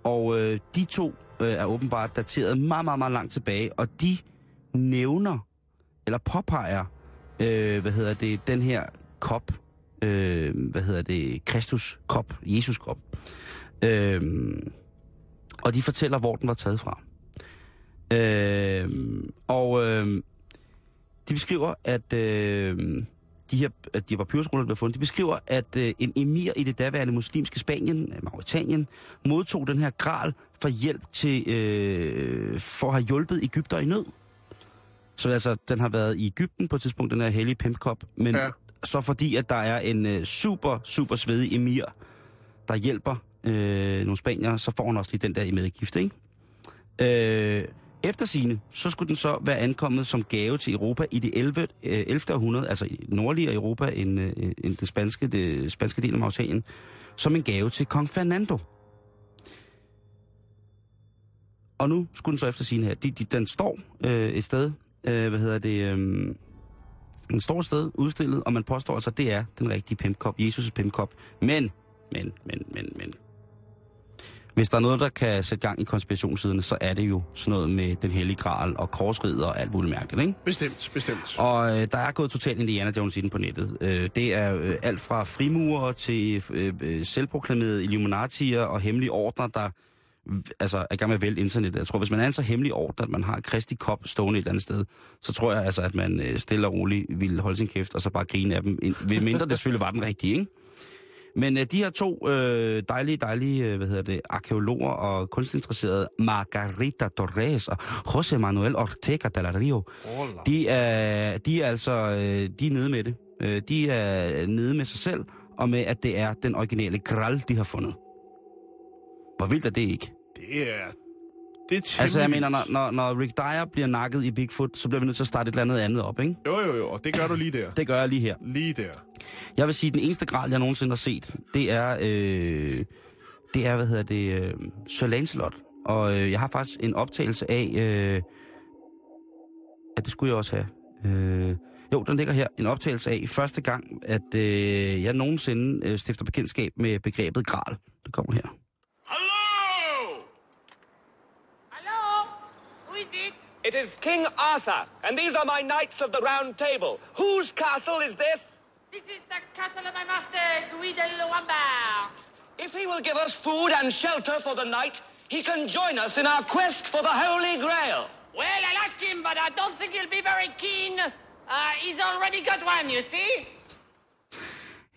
S4: og øh, de to øh, er åbenbart dateret meget, meget, meget langt tilbage, og de nævner, eller påpeger, øh, hvad hedder det, den her kop, øh, hvad hedder det, Kristus kop, Jesus kop. Øh, og de fortæller, hvor den var taget fra. Øh, og øh, de beskriver, at øh, de her at de papyrusruller, der blev fundet, de beskriver, at øh, en emir i det daværende muslimske Spanien, øh, Mauritanien, modtog den her gral for hjælp til, øh, for at have hjulpet Ægypter i nød. Så altså, den har været i Ægypten på et tidspunkt, den her hellige pimpkop, men
S5: Ja.
S4: ja. så fordi, at der er en øh, super, super svedig emir, der hjælper øh, nogle spanier, så får hun også lige den der i medgift, ikke? Øh, efter sine, så skulle den så være ankommet som gave til Europa i det 11. Øh, 11. århundrede, altså i nordligere Europa end, øh, end det, spanske, det spanske del af Mauritanien, som en gave til kong Fernando. Og nu skulle den så efter sine her. De, de, den står øh, et sted, øh, hvad hedder det, øh, den står et sted udstillet, og man påstår altså, at det er den rigtige pimpkop, Jesus' pimpkop. Men, men, men, men, men. Hvis der er noget, der kan sætte gang i konspirationsiderne, så er det jo sådan noget med den hellige gral og korsridder og alt muligt mærkeligt, ikke?
S5: Bestemt, bestemt.
S4: Og øh, der er gået totalt Indiana Jones i den på nettet. Øh, det er øh, alt fra frimurer til øh, øh, selvproklamerede Illuminatier og hemmelige ordner, der altså, er i gang med at vælge internettet. Jeg tror, hvis man er en så hemmelig ordner, at man har Kristi Kop stående et eller andet sted, så tror jeg altså, at man øh, stille og roligt ville holde sin kæft og så bare grine af dem. Ved mindre det selvfølgelig var den rigtige, ikke? Men øh, de her to øh, dejlige, dejlige, øh, hvad hedder det, arkeologer og kunstinteresserede, Margarita Torres og José Manuel Ortega de la Rio, de er, de er altså øh, de er nede med det. Øh, De er nede med sig selv, og med, at det er den originale Gral, de har fundet. Hvor vildt er det ikke?
S5: Det er... Det er temmelig
S4: Altså, jeg mener, når, når, når Rick Dyer bliver nakket i Bigfoot, så bliver vi nødt til at starte et eller andet andet op, ikke?
S5: Jo, jo, jo, og det gør du lige der.
S4: Det gør jeg lige her.
S5: Lige der.
S4: Jeg vil sige, at den eneste gral, jeg nogensinde har set, det er, øh, det er hvad hedder det, øh, Sir Lancelot. Og øh, jeg har faktisk en optagelse af, øh, ja, det skulle jeg også have. Øh, jo, den ligger her. En optagelse af første gang, at øh, jeg nogensinde øh, stifter bekendtskab med begrebet gral. Det kommer her.
S8: It?
S9: Is King Arthur, and these are my knights of the Round Table. Whose castle is this?
S8: This is the castle of my master, de Lombard.
S9: If he will give us food and shelter for the night, he can join us in our quest for the Holy Grail.
S8: Well, I'll ask him, but I don't think he'll be very keen. Uh, he's already got one, you see?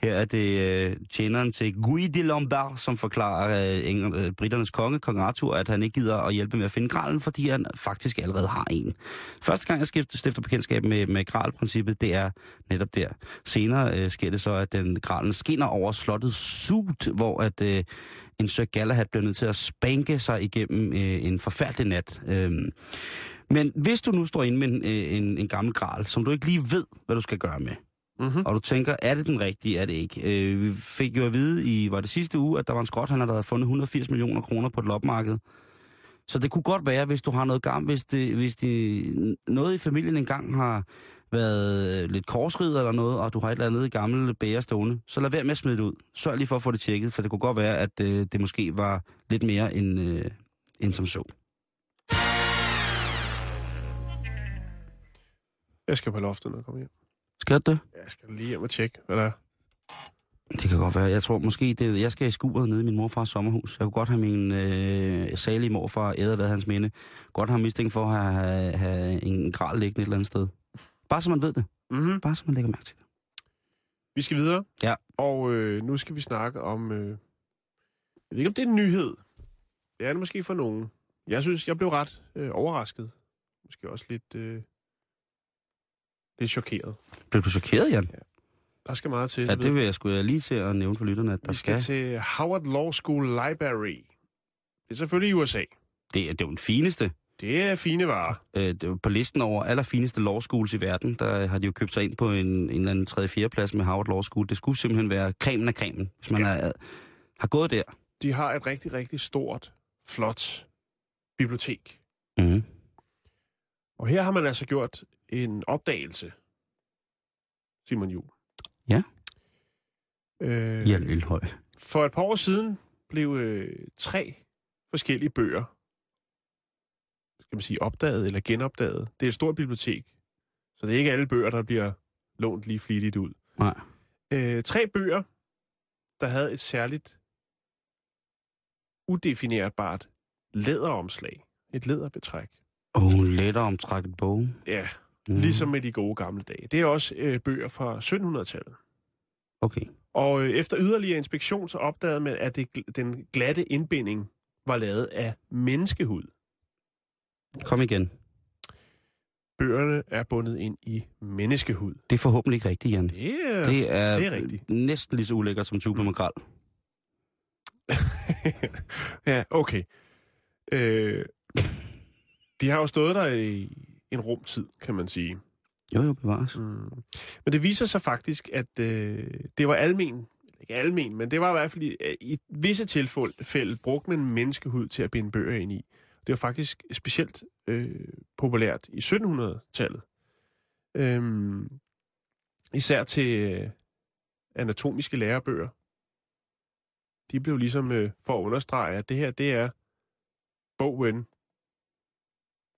S4: Her er det øh, tjeneren til Guy de Lombard, som forklarer øh, England, øh, britternes konge, kong Arthur, at han ikke gider at hjælpe med at finde gralen, fordi han faktisk allerede har en. Første gang, jeg skifter, stifter bekendtskab med, med gralprincippet, det er netop der. Senere øh, sker det så, at den gralen skinner over slottet Sud, hvor at øh, en Sir Galahad bliver nødt til at spænke sig igennem øh, en forfærdelig nat. Øh, men hvis du nu står inde med en, øh, en, en gammel gral, som du ikke lige ved, hvad du skal gøre med,
S5: Mm-hmm.
S4: og du tænker, er det den rigtige, er det ikke? Øh, vi fik jo at vide i, var det sidste uge, at der var en skrothandler, der havde fundet 180 millioner kroner på et lopmarked. Så det kunne godt være, hvis du har noget gammelt, hvis, det, hvis det, noget i familien engang har været lidt korsrid eller noget, og du har et eller andet gammelt bære stående, så lad være med at smide det ud. Sørg lige for at få det tjekket, for det kunne godt være, at øh, det måske var lidt mere end, øh, end som så.
S5: Jeg skal på loftet, når jeg kommer hjem.
S4: Skal det?
S5: Jeg skal lige hjem og tjekke, hvad der er.
S4: Det kan godt være. Jeg tror måske, det, jeg skal i skuret nede i min morfars sommerhus. Jeg kunne godt have min øh, salige morfar æder hvad hans minde. Godt have mistænkt for at have, have en gral liggende et eller andet sted. Bare så man ved det.
S5: Mm-hmm.
S4: Bare så man lægger mærke til det.
S5: Vi skal videre.
S4: Ja.
S5: Og øh, nu skal vi snakke om... Øh, jeg ved ikke, om det er en nyhed. Det er det måske for nogen. Jeg synes, jeg blev ret øh, overrasket. Måske også lidt, øh, lidt chokeret.
S4: Blev du chokeret, Jan?
S5: Der skal meget til.
S4: Ja, det vil jeg sgu lige til at nævne for lytterne, at der
S5: Vi skal
S4: skal.
S5: til Howard Law School Library. Det er selvfølgelig i USA.
S4: Det, er, det er jo den fineste.
S5: Det er fine varer.
S4: Øh, det er på listen over allerfineste law schools i verden, der har de jo købt sig ind på en, en eller anden 3. 4. plads med Harvard Law School. Det skulle simpelthen være cremen af cremen, hvis man ja. er, har gået der.
S5: De har et rigtig, rigtig stort, flot bibliotek.
S4: Mm.
S5: Og her har man altså gjort en opdagelse, Simon Jul.
S4: Ja.
S5: Øh,
S4: Jan Elhøj.
S5: For et par år siden blev øh, tre forskellige bøger, skal man sige, opdaget eller genopdaget. Det er et stort bibliotek, så det er ikke alle bøger, der bliver lånt lige flittigt ud.
S4: Nej.
S5: Øh, tre bøger, der havde et særligt udefinerbart læderomslag. Et læderbetræk.
S4: Åh, oh, lettere omtrækket bog.
S5: Ja,
S4: Mm.
S5: ligesom med de gode gamle dage. Det er også øh, bøger fra 1700-tallet.
S4: Okay.
S5: Og øh, efter yderligere inspektion, så opdagede man, at det, den glatte indbinding var lavet af menneskehud.
S4: Kom igen.
S5: Bøgerne er bundet ind i menneskehud.
S4: Det er forhåbentlig ikke rigtigt, Jan.
S5: Det er...
S4: Det er,
S5: det er rigtigt.
S4: næsten lige så ulækkert som tuba makrel.
S5: ja, okay. Øh, de har jo stået der i en rumtid, kan man sige.
S4: Jo, jo, bevares.
S5: Mm. Men det viser sig faktisk, at øh, det var almen, ikke almen, men det var i hvert fald i, i visse tilfælde brugt man menneskehud til at binde bøger ind i. Det var faktisk specielt øh, populært i 1700-tallet. Øhm, især til øh, anatomiske lærebøger. De blev ligesom øh, for at understrege, at det her, det er bogen.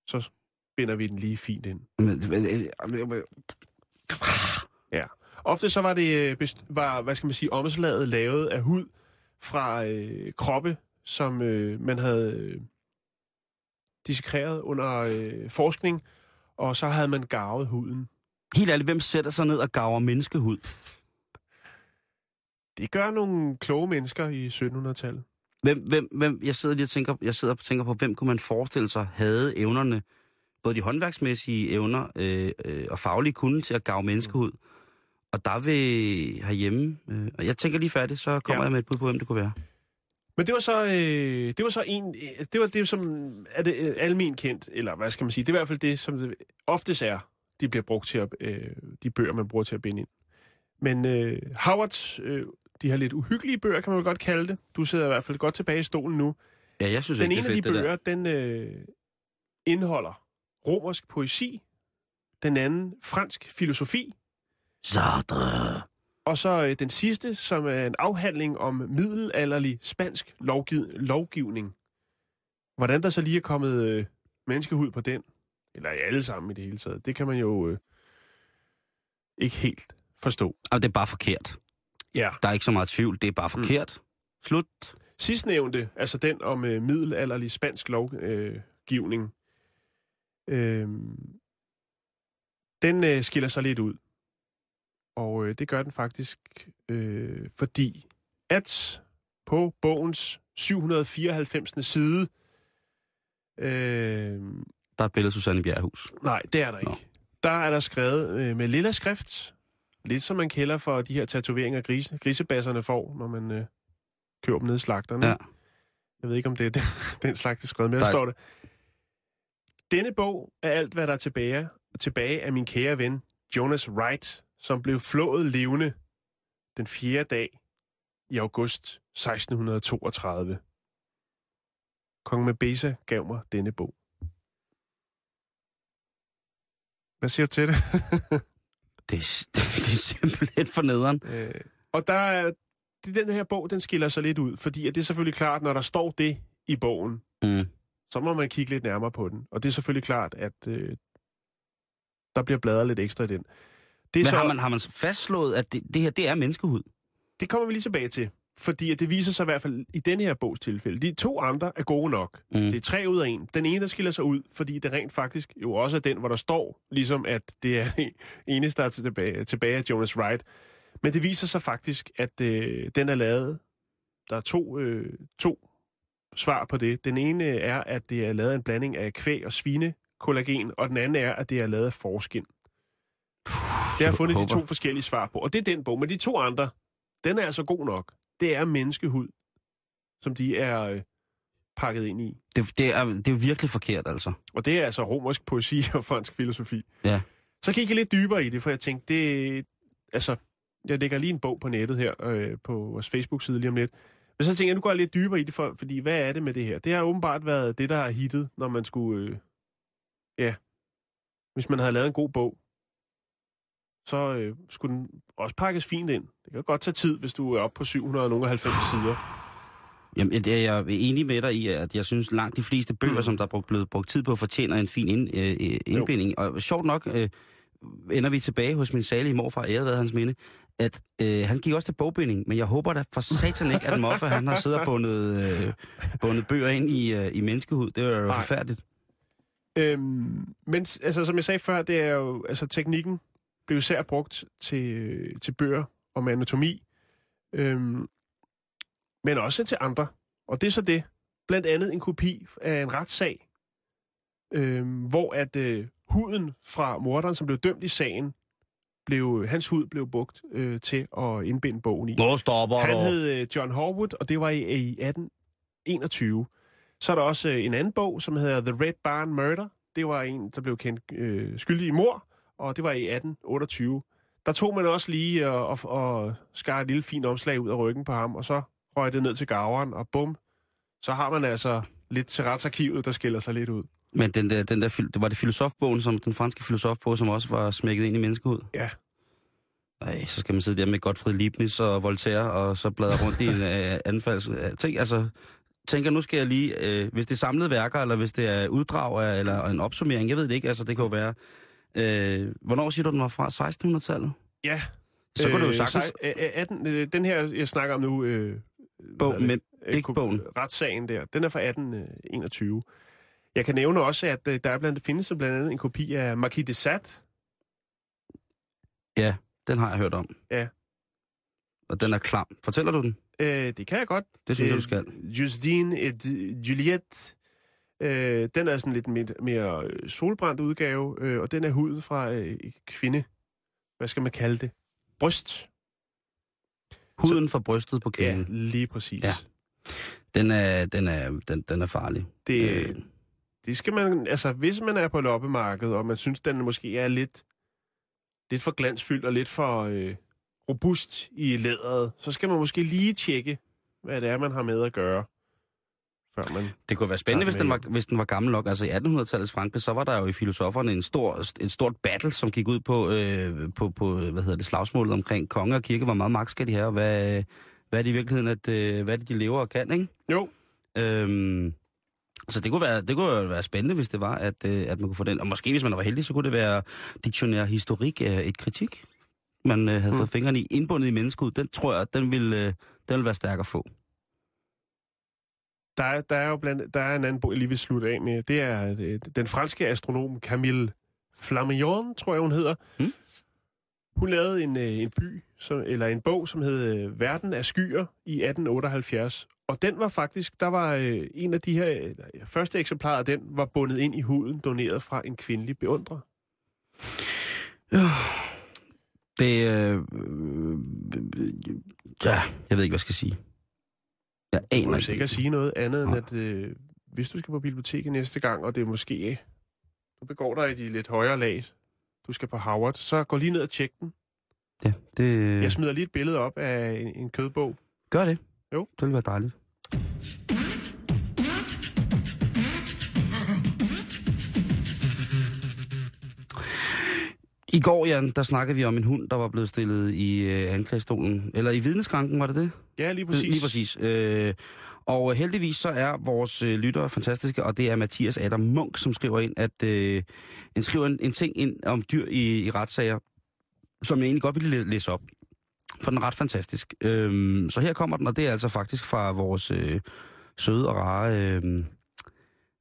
S5: Så binder vi den lige fint ind.
S4: Men-
S5: Ja. Ofte så var det, øh, var, hvad skal man sige, omslaget lavet af hud fra øh, kroppe, som øh, man havde øh, dissekreret under øh, forskning, og så havde man garvet huden.
S4: Helt ærligt, hvem sætter sig ned og gaver menneskehud?
S5: Det gør nogle kloge mennesker i 1700-tallet.
S4: Hvem, hvem, hvem, jeg sidder lige og tænker, jeg sidder og tænker på, hvem kunne man forestille sig havde evnerne, både de håndværksmæssige evner øh, øh, og faglige kunde til at gave menneskehud. Og der vil herhjemme, øh, og jeg tænker lige færdigt, så kommer
S5: Ja.
S4: jeg med et bud på, hvem det kunne være.
S5: Men det var så, øh, det var så en, øh, det var det, som er det øh, almen kendt, eller hvad skal man sige, det er i hvert fald det, som det oftest er, de bliver brugt til at, øh, de bøger, man bruger til at binde ind. Men øh, Howards, øh, de her lidt uhyggelige bøger, kan man godt kalde det. Du sidder i hvert fald godt tilbage i stolen nu.
S4: Ja, jeg synes
S5: Den
S4: ikke,
S5: ene
S4: det
S5: af de bøger, den øh, indeholder romersk poesi, den anden fransk filosofi,
S4: Sartre.
S5: og så øh, den sidste, som er en afhandling om middelalderlig spansk lovgiv- lovgivning. Hvordan der så lige er kommet øh, menneskehud på den, eller i alle sammen i det hele taget, det kan man jo øh, ikke helt forstå.
S4: Og det er bare forkert.
S5: Ja.
S4: Der er ikke så meget tvivl, det er bare forkert. Mm. Slut.
S5: Sidstnævnte, altså den om øh, middelalderlig spansk lovgivning, øh, den øh, skiller sig lidt ud. Og øh, det gør den faktisk, øh, fordi at på bogens 794. side, øh,
S4: Der er et billede af Susanne Bjerghus.
S5: nej, det er der
S4: Nå.
S5: ikke. Der er der skrevet øh, med lilla skrift, lidt som man kælder for de her tatoveringer, grise, grisebasserne får, når man øh, køber dem ned i slagterne.
S4: Ja.
S5: Jeg ved ikke, om det er den, den slags, der er skrevet, men der
S4: Nej.
S5: står det. Denne bog er alt, hvad der er tilbage, tilbage af min kære ven, Jonas Wright, som blev flået levende den fjerde dag i august 1632. Kong Mabesa gav mig denne bog. Hvad siger du til det?
S4: Det, er- det er simpelthen for nederen.
S5: Øh, og der er, det, den her bog, den skiller sig lidt ud, fordi at det er selvfølgelig klart, når der står det i bogen,
S4: Mm.
S5: Så må man kigge lidt nærmere på den. Og det er selvfølgelig klart, at øh, der bliver bladret lidt ekstra i den. Det er
S4: Men
S5: så,
S4: har man, har man fastslået, at det, det her, det er menneskehud?
S5: det kommer vi lige tilbage til. Fordi at det viser sig i hvert fald i denne her bogs tilfælde. De to andre er gode nok. Mm. Det er tre ud af en. Den ene, der skiller sig ud, fordi det rent faktisk jo også er den, hvor der står, ligesom at det er det eneste, der er tilbage, tilbage af Jonas Wright. Men det viser sig faktisk, at øh, den er lavet. Der er to, øh, to svar på det. Den ene er, at det er lavet af en blanding af kvæg og svinekollagen, og den anden er, at det er lavet af forskin. Det har jeg fundet de to forskellige svar på, og det er den bog. Men de to andre, den er altså god nok. Det er menneskehud, som de er øh, pakket ind i.
S4: Det, det, er, det er virkelig forkert, altså.
S5: Og det er altså romersk poesi og fransk filosofi.
S4: Ja.
S5: Så gik jeg lidt dybere i det, for jeg tænkte, det, altså, jeg lægger lige en bog på nettet her, øh, på vores Facebook-side lige om lidt. Men så tænkte jeg, nu går jeg lidt dybere i det, for, fordi hvad er det med det her? Det har åbenbart været det, der har hittet, når man skulle, øh, ja, hvis man havde lavet en god bog, så øh, skulle den også pakkes fint ind. Det kan godt tage tid, hvis du er oppe på 790 sider.
S4: Jamen, jeg, jeg er enig med dig i, at jeg synes langt de fleste bøger,
S5: Mm.
S4: som der er brugt, blevet brugt tid på, fortjener en fin ind, øh, indbinding. Og sjovt nok øh, ender vi tilbage hos min salige morfar, æret hans minde, at øh, han gik også til bogbinding, men jeg håber da for satan ikke, at Moffa, han har siddet og bundet, øh, bundet bøger ind i, øh, i menneskehud. Det er jo
S5: Nej.
S4: forfærdeligt.
S5: Øhm, men altså, som jeg sagde før, det er jo, altså teknikken blev især brugt til, øh, til bøger om anatomi, øhm, men også til andre. Og det er så det. Blandt andet en kopi af en retssag, øhm, hvor at øh, huden fra morderen, som blev dømt i sagen, blev, hans hud blev brugt øh, til at indbinde bogen i.
S4: Nå, stopper
S5: Han hed øh, John Horwood, og det var i, i 1821. Så er der også øh, en anden bog, som hedder The Red Barn Murder. Det var en, der blev kendt øh, skyldig i mor, og det var i 1828. Der tog man også lige og, og, og skar et lille fint omslag ud af ryggen på ham, og så røg det ned til gaveren, og bum, så har man altså lidt til retsarkivet, der skiller sig lidt ud.
S4: Men den der, den der, det var det filosofbogen, som, den franske filosofbog, som også var smækket ind i menneskehud?
S5: Ja.
S4: Nej, så skal man sidde der med Gottfried Leibniz og Voltaire, og så bladre rundt i en øh, anfalds... øh, Tænk, altså, tænker, nu skal jeg lige... Øh, hvis det er samlede værker, eller hvis det er uddrag af, eller en opsummering, jeg ved det ikke, altså det kan jo være... Øh, hvornår siger du, den var fra? 1600-tallet?
S5: Ja.
S4: Så kunne du jo
S5: Øh,
S4: sagtens...
S5: sej- øh, øh, 18, øh, den her, jeg snakker om nu... Øh,
S4: Bog, men
S5: Øh,
S4: ikke bogen.
S5: Retssagen der, den er fra 1821. Jeg kan nævne også, at øh, der er blandt, findes blandt andet en kopi af Marquis de Sade.
S4: Ja, den har jeg hørt om.
S5: Ja.
S4: Og den er klam. Fortæller du den?
S5: Øh, det kan jeg godt.
S4: Det synes jeg,
S5: Øh,
S4: du skal.
S5: Justine et Juliette. Øh, den er sådan lidt mere, mere øh, solbrændt udgave, øh, og den er huden fra øh, kvinde. Hvad skal man kalde det? Bryst.
S4: Huden for brystet på
S5: Ja,
S4: kvinden.
S5: lige præcis.
S4: Ja. Den, er, den, er, den, den er farlig.
S5: Det,
S4: Øh.
S5: Det skal man, altså hvis man er på loppemarkedet, og man synes, den måske er lidt, lidt for glansfyldt og lidt for øh, robust i læderet, så skal man måske lige tjekke, hvad det er, man har med at gøre, før man...
S4: Det kunne være spændende, hvis
S5: den
S4: var, hvis den var gammel nok. Altså i 1800-tallets Frankrig, så var der jo i filosoferne en stor, et stort battle, som gik ud på, øh, på, på hvad hedder det, slagsmålet omkring konge og kirke. Hvor meget magt skal de have, og hvad, hvad er det i virkeligheden, at, øh, hvad er det, de lever og kan, ikke?
S5: Jo,
S4: Øhm, så det kunne, være, det kunne være spændende, hvis det var, at, øh, at man kunne få den. Og måske, hvis man var heldig, så kunne det være diktionær historik af et kritik, man øh, havde
S5: Mm.
S4: fået fingrene i. Indbundet i menneskeud, den tror jeg, den vil, øh, den vil være stærk at få.
S5: der er, der er jo blandt, der er en anden bog, jeg lige vil slutte af med. Det er øh, den franske astronom Camille Flammarion, tror jeg, hun hedder.
S4: Mm.
S5: Hun lavede en, øh, en by, som, eller en bog, som hed øh, Verden af skyer i 1878. Og den var faktisk, der var øh, en af de her, ja, første eksemplarer af den, var bundet ind i huden, doneret fra en kvindelig beundrer.
S4: Det, øh, øh, ja, jeg ved ikke, hvad jeg skal sige. Jeg
S5: Du
S4: aner
S5: må
S4: ikke.
S5: sikkert sige noget andet, end at øh, hvis du skal på biblioteket næste gang, og det er måske, du begår dig i de lidt højere lag, du skal på Howard, så gå lige ned og tjek den.
S4: Ja, det,
S5: Jeg smider lige et billede op af en, en kødbog.
S4: gør det.
S5: Jo.
S4: Det vil være dejligt. I går, Jan, der snakkede vi om en hund, der var blevet stillet i øh, anklagestolen. Eller i vidneskranken, var det det?
S5: Ja, lige præcis.
S4: Lige præcis. Øh, og heldigvis så er vores øh, lyttere fantastiske, og det er Mathias Adam Munk, som skriver ind, at øh, han skriver en, en ting ind om dyr i, i retssager, som jeg egentlig godt ville læ- læse op. For den er ret fantastisk. Øhm, så her kommer den, og det er altså faktisk fra vores øh, søde og rare, øh,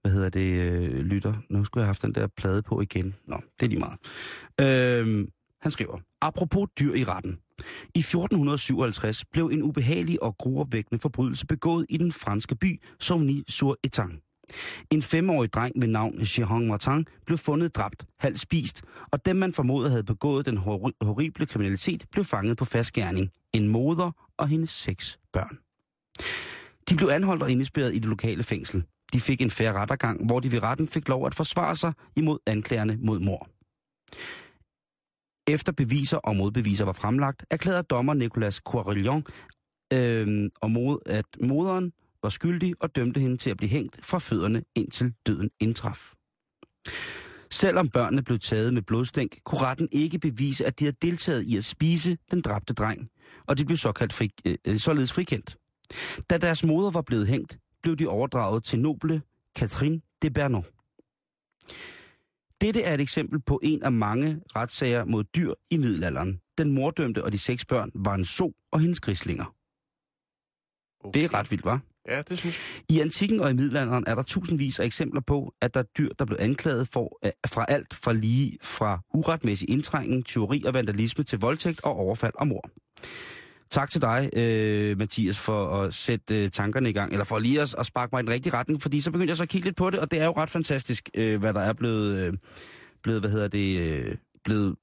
S4: hvad hedder det, øh, lytter. Nu skulle jeg have haft den der plade på igen. Nå, det er lige meget. Øhm, han skriver, apropos dyr i retten. I 1457 blev en ubehagelig og gruopvækkende forbrydelse begået i den franske by Somni-sur-Etang. En femårig dreng ved navn Jehong Martin blev fundet dræbt, halvt spist, og dem man formodede havde begået den hor- horrible kriminalitet, blev fanget på fastgærning. En moder og hendes seks børn. De blev anholdt og indespærret i det lokale fængsel. De fik en færre rettergang, hvor de ved retten fik lov at forsvare sig imod anklagerne mod mor. Efter beviser og modbeviser var fremlagt, erklærede dommer Nicolas Coirillon, øh, og mod, at moderen var skyldig og dømte hende til at blive hængt fra fødderne indtil døden indtraf. Selvom børnene blev taget med blodstænk, kunne retten ikke bevise, at de havde deltaget i at spise den dræbte dreng, og de blev såkaldt fri, øh, således frikendt. Da deres moder var blevet hængt, blev de overdraget til noble Catherine de Bernon. Dette er et eksempel på en af mange retssager mod dyr i middelalderen. Den mordømte og de seks børn var en so og hendes grislinger.
S5: Okay.
S4: Det er ret vildt, var?
S5: Ja, det synes jeg.
S4: I antikken og i middelalderen er der tusindvis af eksempler på, at der er dyr, der blev anklaget for, øh, fra alt fra lige fra uretmæssig indtrængen, teori og vandalisme til voldtægt og overfald og mord. Tak til dig, øh, Mathias, for at sætte øh, tankerne i gang, eller for lige at, at sparke mig i den rigtige retning, fordi så begyndte jeg så at kigge lidt på det, og det er jo ret fantastisk, øh, hvad der er blevet, øh, blevet hvad hedder det, øh, blevet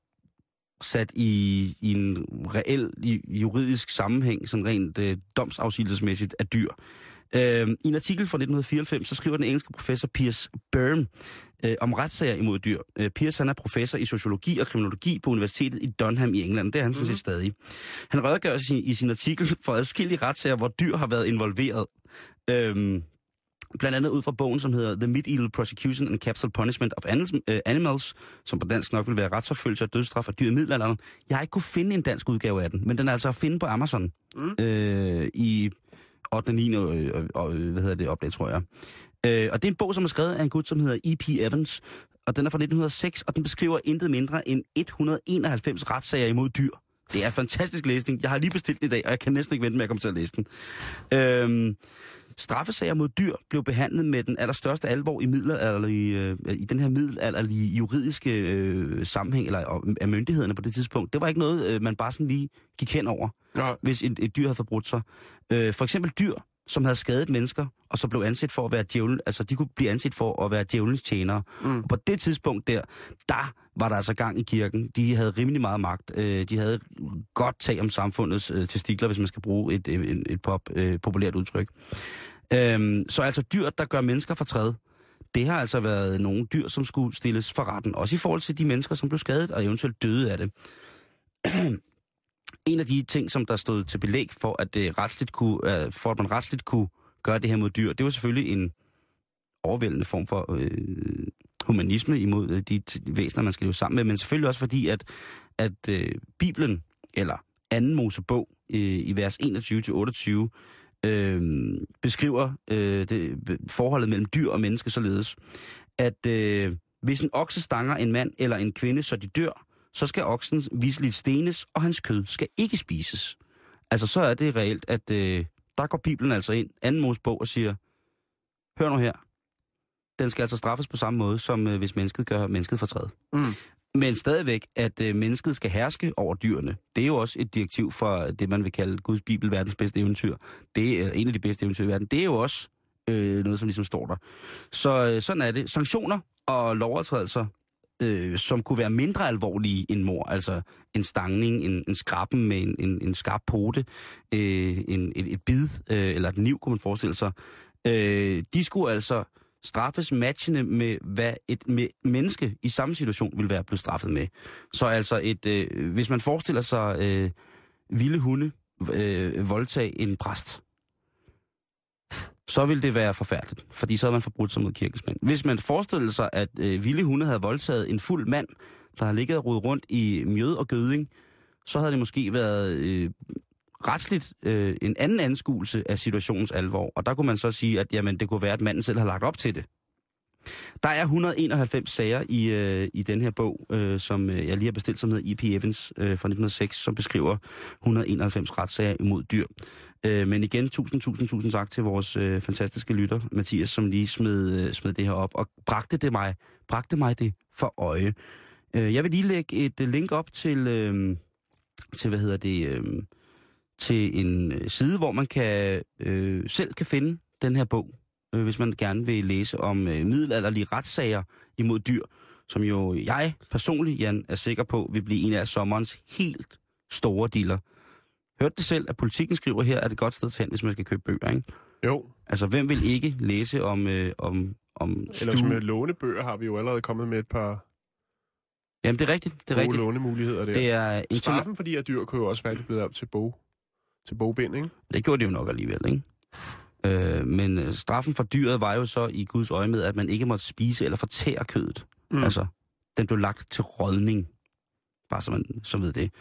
S4: sat i, i en reel i, juridisk sammenhæng, sådan rent øh, domsafsigelsesmæssigt af dyr. Øh, I en artikel fra 1994, så skriver den engelske professor Piers Burn øh, om retssager imod dyr. Øh, Piers han er professor i sociologi og kriminologi på Universitetet i Dunham i England. Det er han sådan set stadig. Han redegør i sin, i sin artikel for adskillige retssager, hvor dyr har været involveret. Øh, blandt andet ud fra bogen, som hedder The Medieval Prosecution and Capital Punishment of Animals, øh, Animals som på dansk nok vil være retsforfølgelse og dødsstraf af dyr i middelalderen. Jeg har ikke kunne finde en dansk udgave af den, men den er altså at finde på Amazon mm. øh, i 8. og 9. Og, og, og, hvad hedder det, opdag, tror jeg. Øh, og det er en bog, som er skrevet af en gut, som hedder E.P. Evans, og den er fra 1906, og den beskriver intet mindre end 191 retssager imod dyr. Det er fantastisk læsning. Jeg har lige bestilt den i dag, og jeg kan næsten ikke vente med at komme til at læse den. Øh, Straffesager mod dyr blev behandlet med den allerstørste alvor i, middelalderlige, øh, i den her middelalderlige juridiske øh, sammenhæng, eller af myndighederne på det tidspunkt. Det var ikke noget, øh, man bare sådan lige gik hen over,
S5: Ja.
S4: hvis et, et dyr havde forbrudt sig. Øh, for eksempel dyr, som havde skadet mennesker, og så blev anset for at være djævlen, altså de kunne blive anset for at være djævelens tjenere. Mm. Og på det tidspunkt der, der var der altså gang i kirken. De havde rimelig meget magt. Øh, de havde godt tag om samfundets øh, testikler, hvis man skal bruge et, et, et pop, øh, populært udtryk. Øhm, så altså dyr, der gør mennesker fortræd, det har altså været nogle dyr, som skulle stilles for retten. Også i forhold til de mennesker, som blev skadet og eventuelt døde af det. en af de ting, som der stod til belæg for, at, det retsligt kunne, øh, for at man retsligt kunne gøre det her mod dyr, det var selvfølgelig en overvældende form for øh, humanisme imod øh, de t- væsener, man skal leve sammen med, men selvfølgelig også fordi, at, at øh, Bibelen, eller anden Mosebog, øh, i vers 21-28, øh, beskriver øh, det, forholdet mellem dyr og menneske således, at øh, hvis en okse stanger en mand eller en kvinde, så de dør, så skal oksen viseligt stenes, og hans kød skal ikke spises. Altså så er det reelt, at øh, der går Bibelen altså ind, anden Mosebog, og siger, hør nu her, den skal altså straffes på samme måde, som øh, hvis mennesket gør mennesket fortræd.
S5: Mm.
S4: Men stadigvæk, at øh, mennesket skal herske over dyrene, det er jo også et direktiv for det, man vil kalde Guds Bibel, verdens bedste eventyr. Det er en af de bedste eventyr i verden. Det er jo også øh, noget, som ligesom står der. Så øh, sådan er det. Sanktioner og lovovertrædelser, øh, som kunne være mindre alvorlige end mor, altså en stangning, en, en skrappen med en, en, en skarp pote, øh, en, et, et bid øh, eller et niv, kunne man forestille sig, øh, de skulle altså straffes matchende med, hvad et med menneske i samme situation ville være blevet straffet med. Så altså, et, øh, hvis man forestiller sig øh, vilde hunde øh, voldtage en præst, så ville det være forfærdeligt, fordi så havde man forbrudt sig mod kirkens mænd. Hvis man forestiller sig, at øh, vilde hunde havde voldtaget en fuld mand, der har ligget og rodet rundt i mjød og gøding, så havde det måske været øh, retsligt øh, en anden anskuelse af situationens alvor. Og der kunne man så sige, at jamen, det kunne være, at manden selv har lagt op til det. Der er 191 sager i, øh, i den her bog, øh, som øh, jeg lige har bestilt, som hedder E.P. Evans øh, fra 1906, som beskriver 191 retssager imod dyr. Øh, men igen, tusind, tusind, tusind tak til vores øh, fantastiske lytter, Mathias, som lige smed, øh, smed det her op, og bragte det mig, bragte mig det for øje. Øh, jeg vil lige lægge et øh, link op til, øh, til hvad hedder det, øh, til en øh, side, hvor man kan øh, selv kan finde den her bog, øh, hvis man gerne vil læse om øh, middelalderlige retssager imod dyr, som jo jeg personligt, Jan, er sikker på, vil blive en af sommerens helt store dealer. Hørte det selv, at politikken skriver her, at det et godt sted til hen, hvis man skal købe bøger, ikke?
S5: Jo,
S4: Altså, hvem vil ikke læse om, øh, om, om
S5: ellers
S4: stue?
S5: med lånebøger har vi jo allerede kommet med et par
S4: Jamen, det er rigtigt. Det er rigtigt.
S5: lånemuligheder der.
S4: Det er en
S5: Straffen for de her dyr kunne jo også være det blevet op til bog, til bogbind, ikke?
S4: Det gjorde det jo nok alligevel, ikke? Øh, men øh, straffen for dyret var jo så i Guds øje med, at man ikke måtte spise eller fortære kødet.
S5: Mm.
S4: Altså, den blev lagt til rådning. Bare så man så ved det.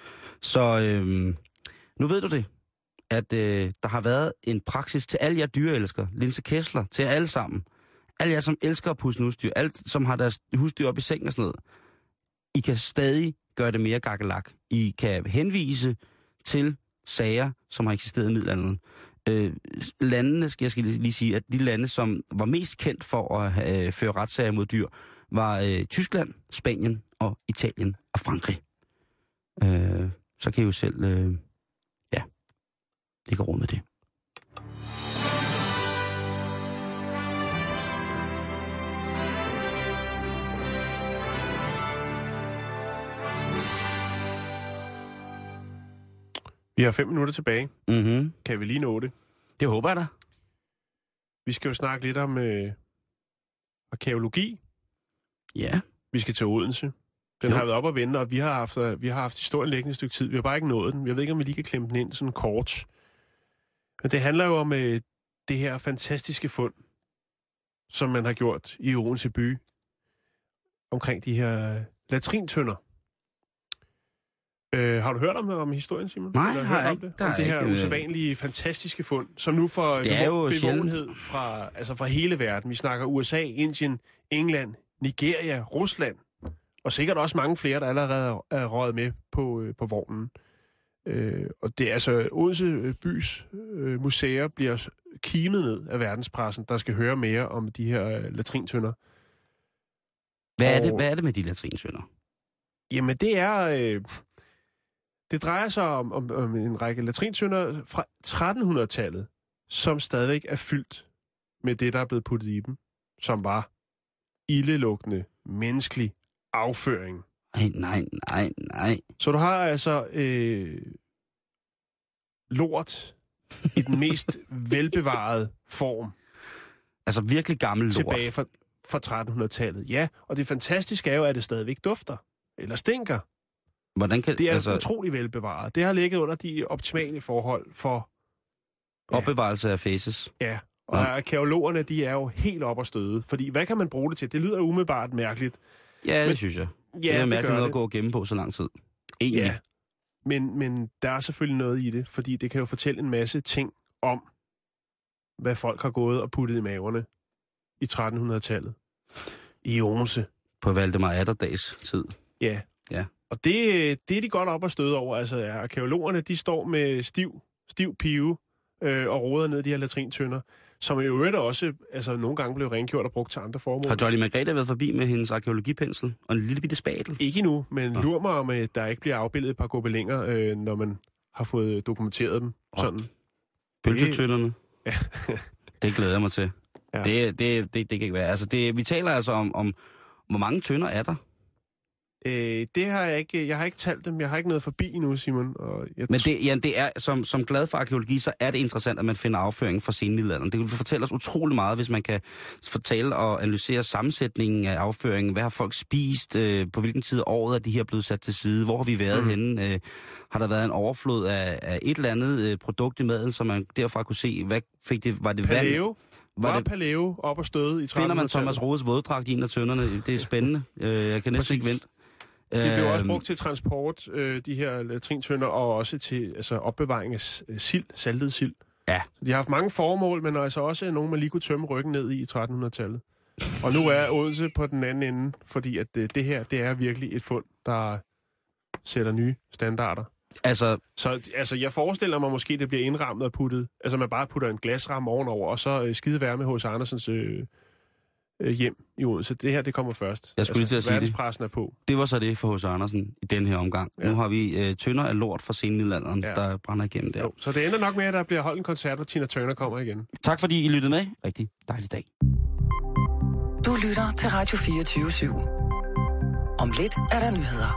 S4: Så øh, nu ved du det, at øh, der har været en praksis til alle jer dyreelskere, Linse Kessler, til jer alle sammen. Alle jer, som elsker at pusse husdyr, alt som har deres husdyr op i sengen og sådan noget. I kan stadig gøre det mere gakkelak. I kan henvise til sager, som har eksisteret i middelalderen. Øh, landene, skal jeg skal lige sige, at de lande, som var mest kendt for at øh, føre retssager mod dyr, var øh, Tyskland, Spanien og Italien og Frankrig. Øh, så kan I jo selv, øh, ja, det går rundt med det.
S5: Vi har fem minutter tilbage.
S4: Mm-hmm.
S5: Kan vi lige nå det?
S4: Det håber jeg da.
S5: Vi skal jo snakke lidt om øh, arkeologi.
S4: Ja.
S5: Vi skal til Odense. Den
S4: Jo.
S5: har været op og vende, og vi har, haft, øh, vi har haft historien liggende et stykke tid. Vi har bare ikke nået den. Jeg ved ikke, om vi lige kan klemme den ind sådan kort. Men det handler jo om øh, det her fantastiske fund, som man har gjort i Odense by, omkring de her øh, latrintønder. Øh, har du hørt om, om historien, Simon?
S4: Nej,
S5: Eller
S4: har jeg
S5: om
S4: ikke.
S5: det?
S4: Der
S5: om det her
S4: ikke, øh,
S5: usædvanlige, fantastiske fund, som nu får
S4: Det
S5: bevågenhed fra, altså fra hele verden. Vi snakker USA, Indien, England, Nigeria, Rusland, og sikkert også mange flere, der allerede er røget med på, øh, på vognen. Øh, og det er altså, Odense øh, bys øh, museer bliver kimet ned af verdenspressen, der skal høre mere om de her øh, latrintønder.
S4: Hvad er, det,
S5: Og-
S4: hvad er det med de latrinsønder?
S5: Jamen, det er... Øh, det drejer sig om, om, om en række latrintønder fra 1300-tallet, som stadigvæk er fyldt med det, der er blevet puttet i dem, som var ildelugtende, menneskelig afføring.
S4: Nej, nej, nej, nej.
S5: Så du har altså øh, lort i den mest velbevarede form
S4: Altså virkelig gammel lort.
S5: tilbage fra, fra 1300-tallet. Ja, og det fantastiske er jo, at det stadigvæk dufter, eller stinker.
S4: Hvordan kan
S5: Det er
S4: altså,
S5: utrolig velbevaret. Det har ligget under de optimale forhold for, ja.
S4: opbevarelse af faces?
S5: ja. Og
S4: Ja.
S5: arkeologerne, de er jo helt op at støde. Fordi hvad kan man bruge det til? Det lyder umiddelbart mærkeligt.
S4: Ja, det
S5: Men-
S4: synes jeg.
S5: Ja,
S4: det er
S5: det
S4: mærkeligt noget
S5: det.
S4: at gå og gemme på så lang tid. Egentlig.
S5: Ja. Men, men der er selvfølgelig noget i det, fordi det kan jo fortælle en masse ting om, hvad folk har gået og puttet i maverne i 1300-tallet. I Odense.
S4: På Valdemar Atterdags tid.
S5: Ja.
S4: Ja.
S5: Og det, det er de godt op at støde over. Altså, ja, arkeologerne, de står med stiv, stiv pive øh, og roder ned de her latrintønder, som i øvrigt også altså, nogle gange blev rengjort og brugt til andre formål.
S4: Har Johnny Margrethe været forbi med hendes arkeologipensel og en lille bitte spatel?
S5: Ikke endnu, men
S4: Nå.
S5: lur mig om, at der ikke bliver afbildet et par gobelinger, øh, når man har fået dokumenteret dem.
S4: Åh.
S5: Sådan.
S4: Bølgetønderne?
S5: Ja.
S4: det glæder jeg mig til.
S5: Ja.
S4: Ja. Det, det, det, det kan ikke være. Altså, det, vi taler altså om, om, hvor mange tønder er der?
S5: Øh, det har jeg ikke, jeg har ikke talt dem. Jeg har ikke noget forbi endnu, Simon. Og jeg
S4: Men det, ja, det er, som, som glad for arkeologi, så er det interessant, at man finder afføring fra senmiddelalderen. Det vil fortælle os utrolig meget, hvis man kan fortælle og analysere sammensætningen af afføringen. Hvad har folk spist? Øh, på hvilken tid af året er de her blevet sat til side? Hvor har vi været mm. henne? Øh, har der været en overflod af, af et eller andet øh, produkt i maden, så man derfra kunne se, hvad fik det, var det vand?
S5: Paleo. Var,
S4: Var det,
S5: Paleo op og støde i 1300-tallet?
S4: finder man Thomas Rodes våddragt i en af tønderne? Det er spændende. Øh, jeg kan næsten
S5: Præcis.
S4: ikke vente.
S5: Det blev også
S4: Øhm,
S5: brugt til transport, øh, de her latrintønder, og også til altså, opbevaring af øh, sild, saltet sild.
S4: Ja.
S5: Så de har haft mange formål, men altså også nogle, man lige kunne tømme ryggen ned i i 1300-tallet. Og nu er Odense på den anden ende, fordi at det, det her, det er virkelig et fund, der sætter nye standarder.
S4: Altså,
S5: Så altså, jeg forestiller mig måske, det bliver indrammet og puttet. Altså, man bare putter en glasramme ovenover, og så øh, skide værme hos Andersens øh, øh, hjem i Odense. Det her, det kommer først.
S4: Jeg skulle lige til at sige det.
S5: verdenspressen er på.
S4: det var så det for hos Andersen i den her omgang. Ja. Nu har vi øh, tønder af lort fra senmiddelalderen.
S5: Ja.
S4: der brænder igennem der.
S5: Jo. Så det ender nok med, at der bliver holdt en koncert, hvor Tina Turner kommer igen.
S4: Tak fordi I lyttede med. Rigtig dejlig dag.
S3: Du lytter til Radio 24 /7. Om lidt er der nyheder.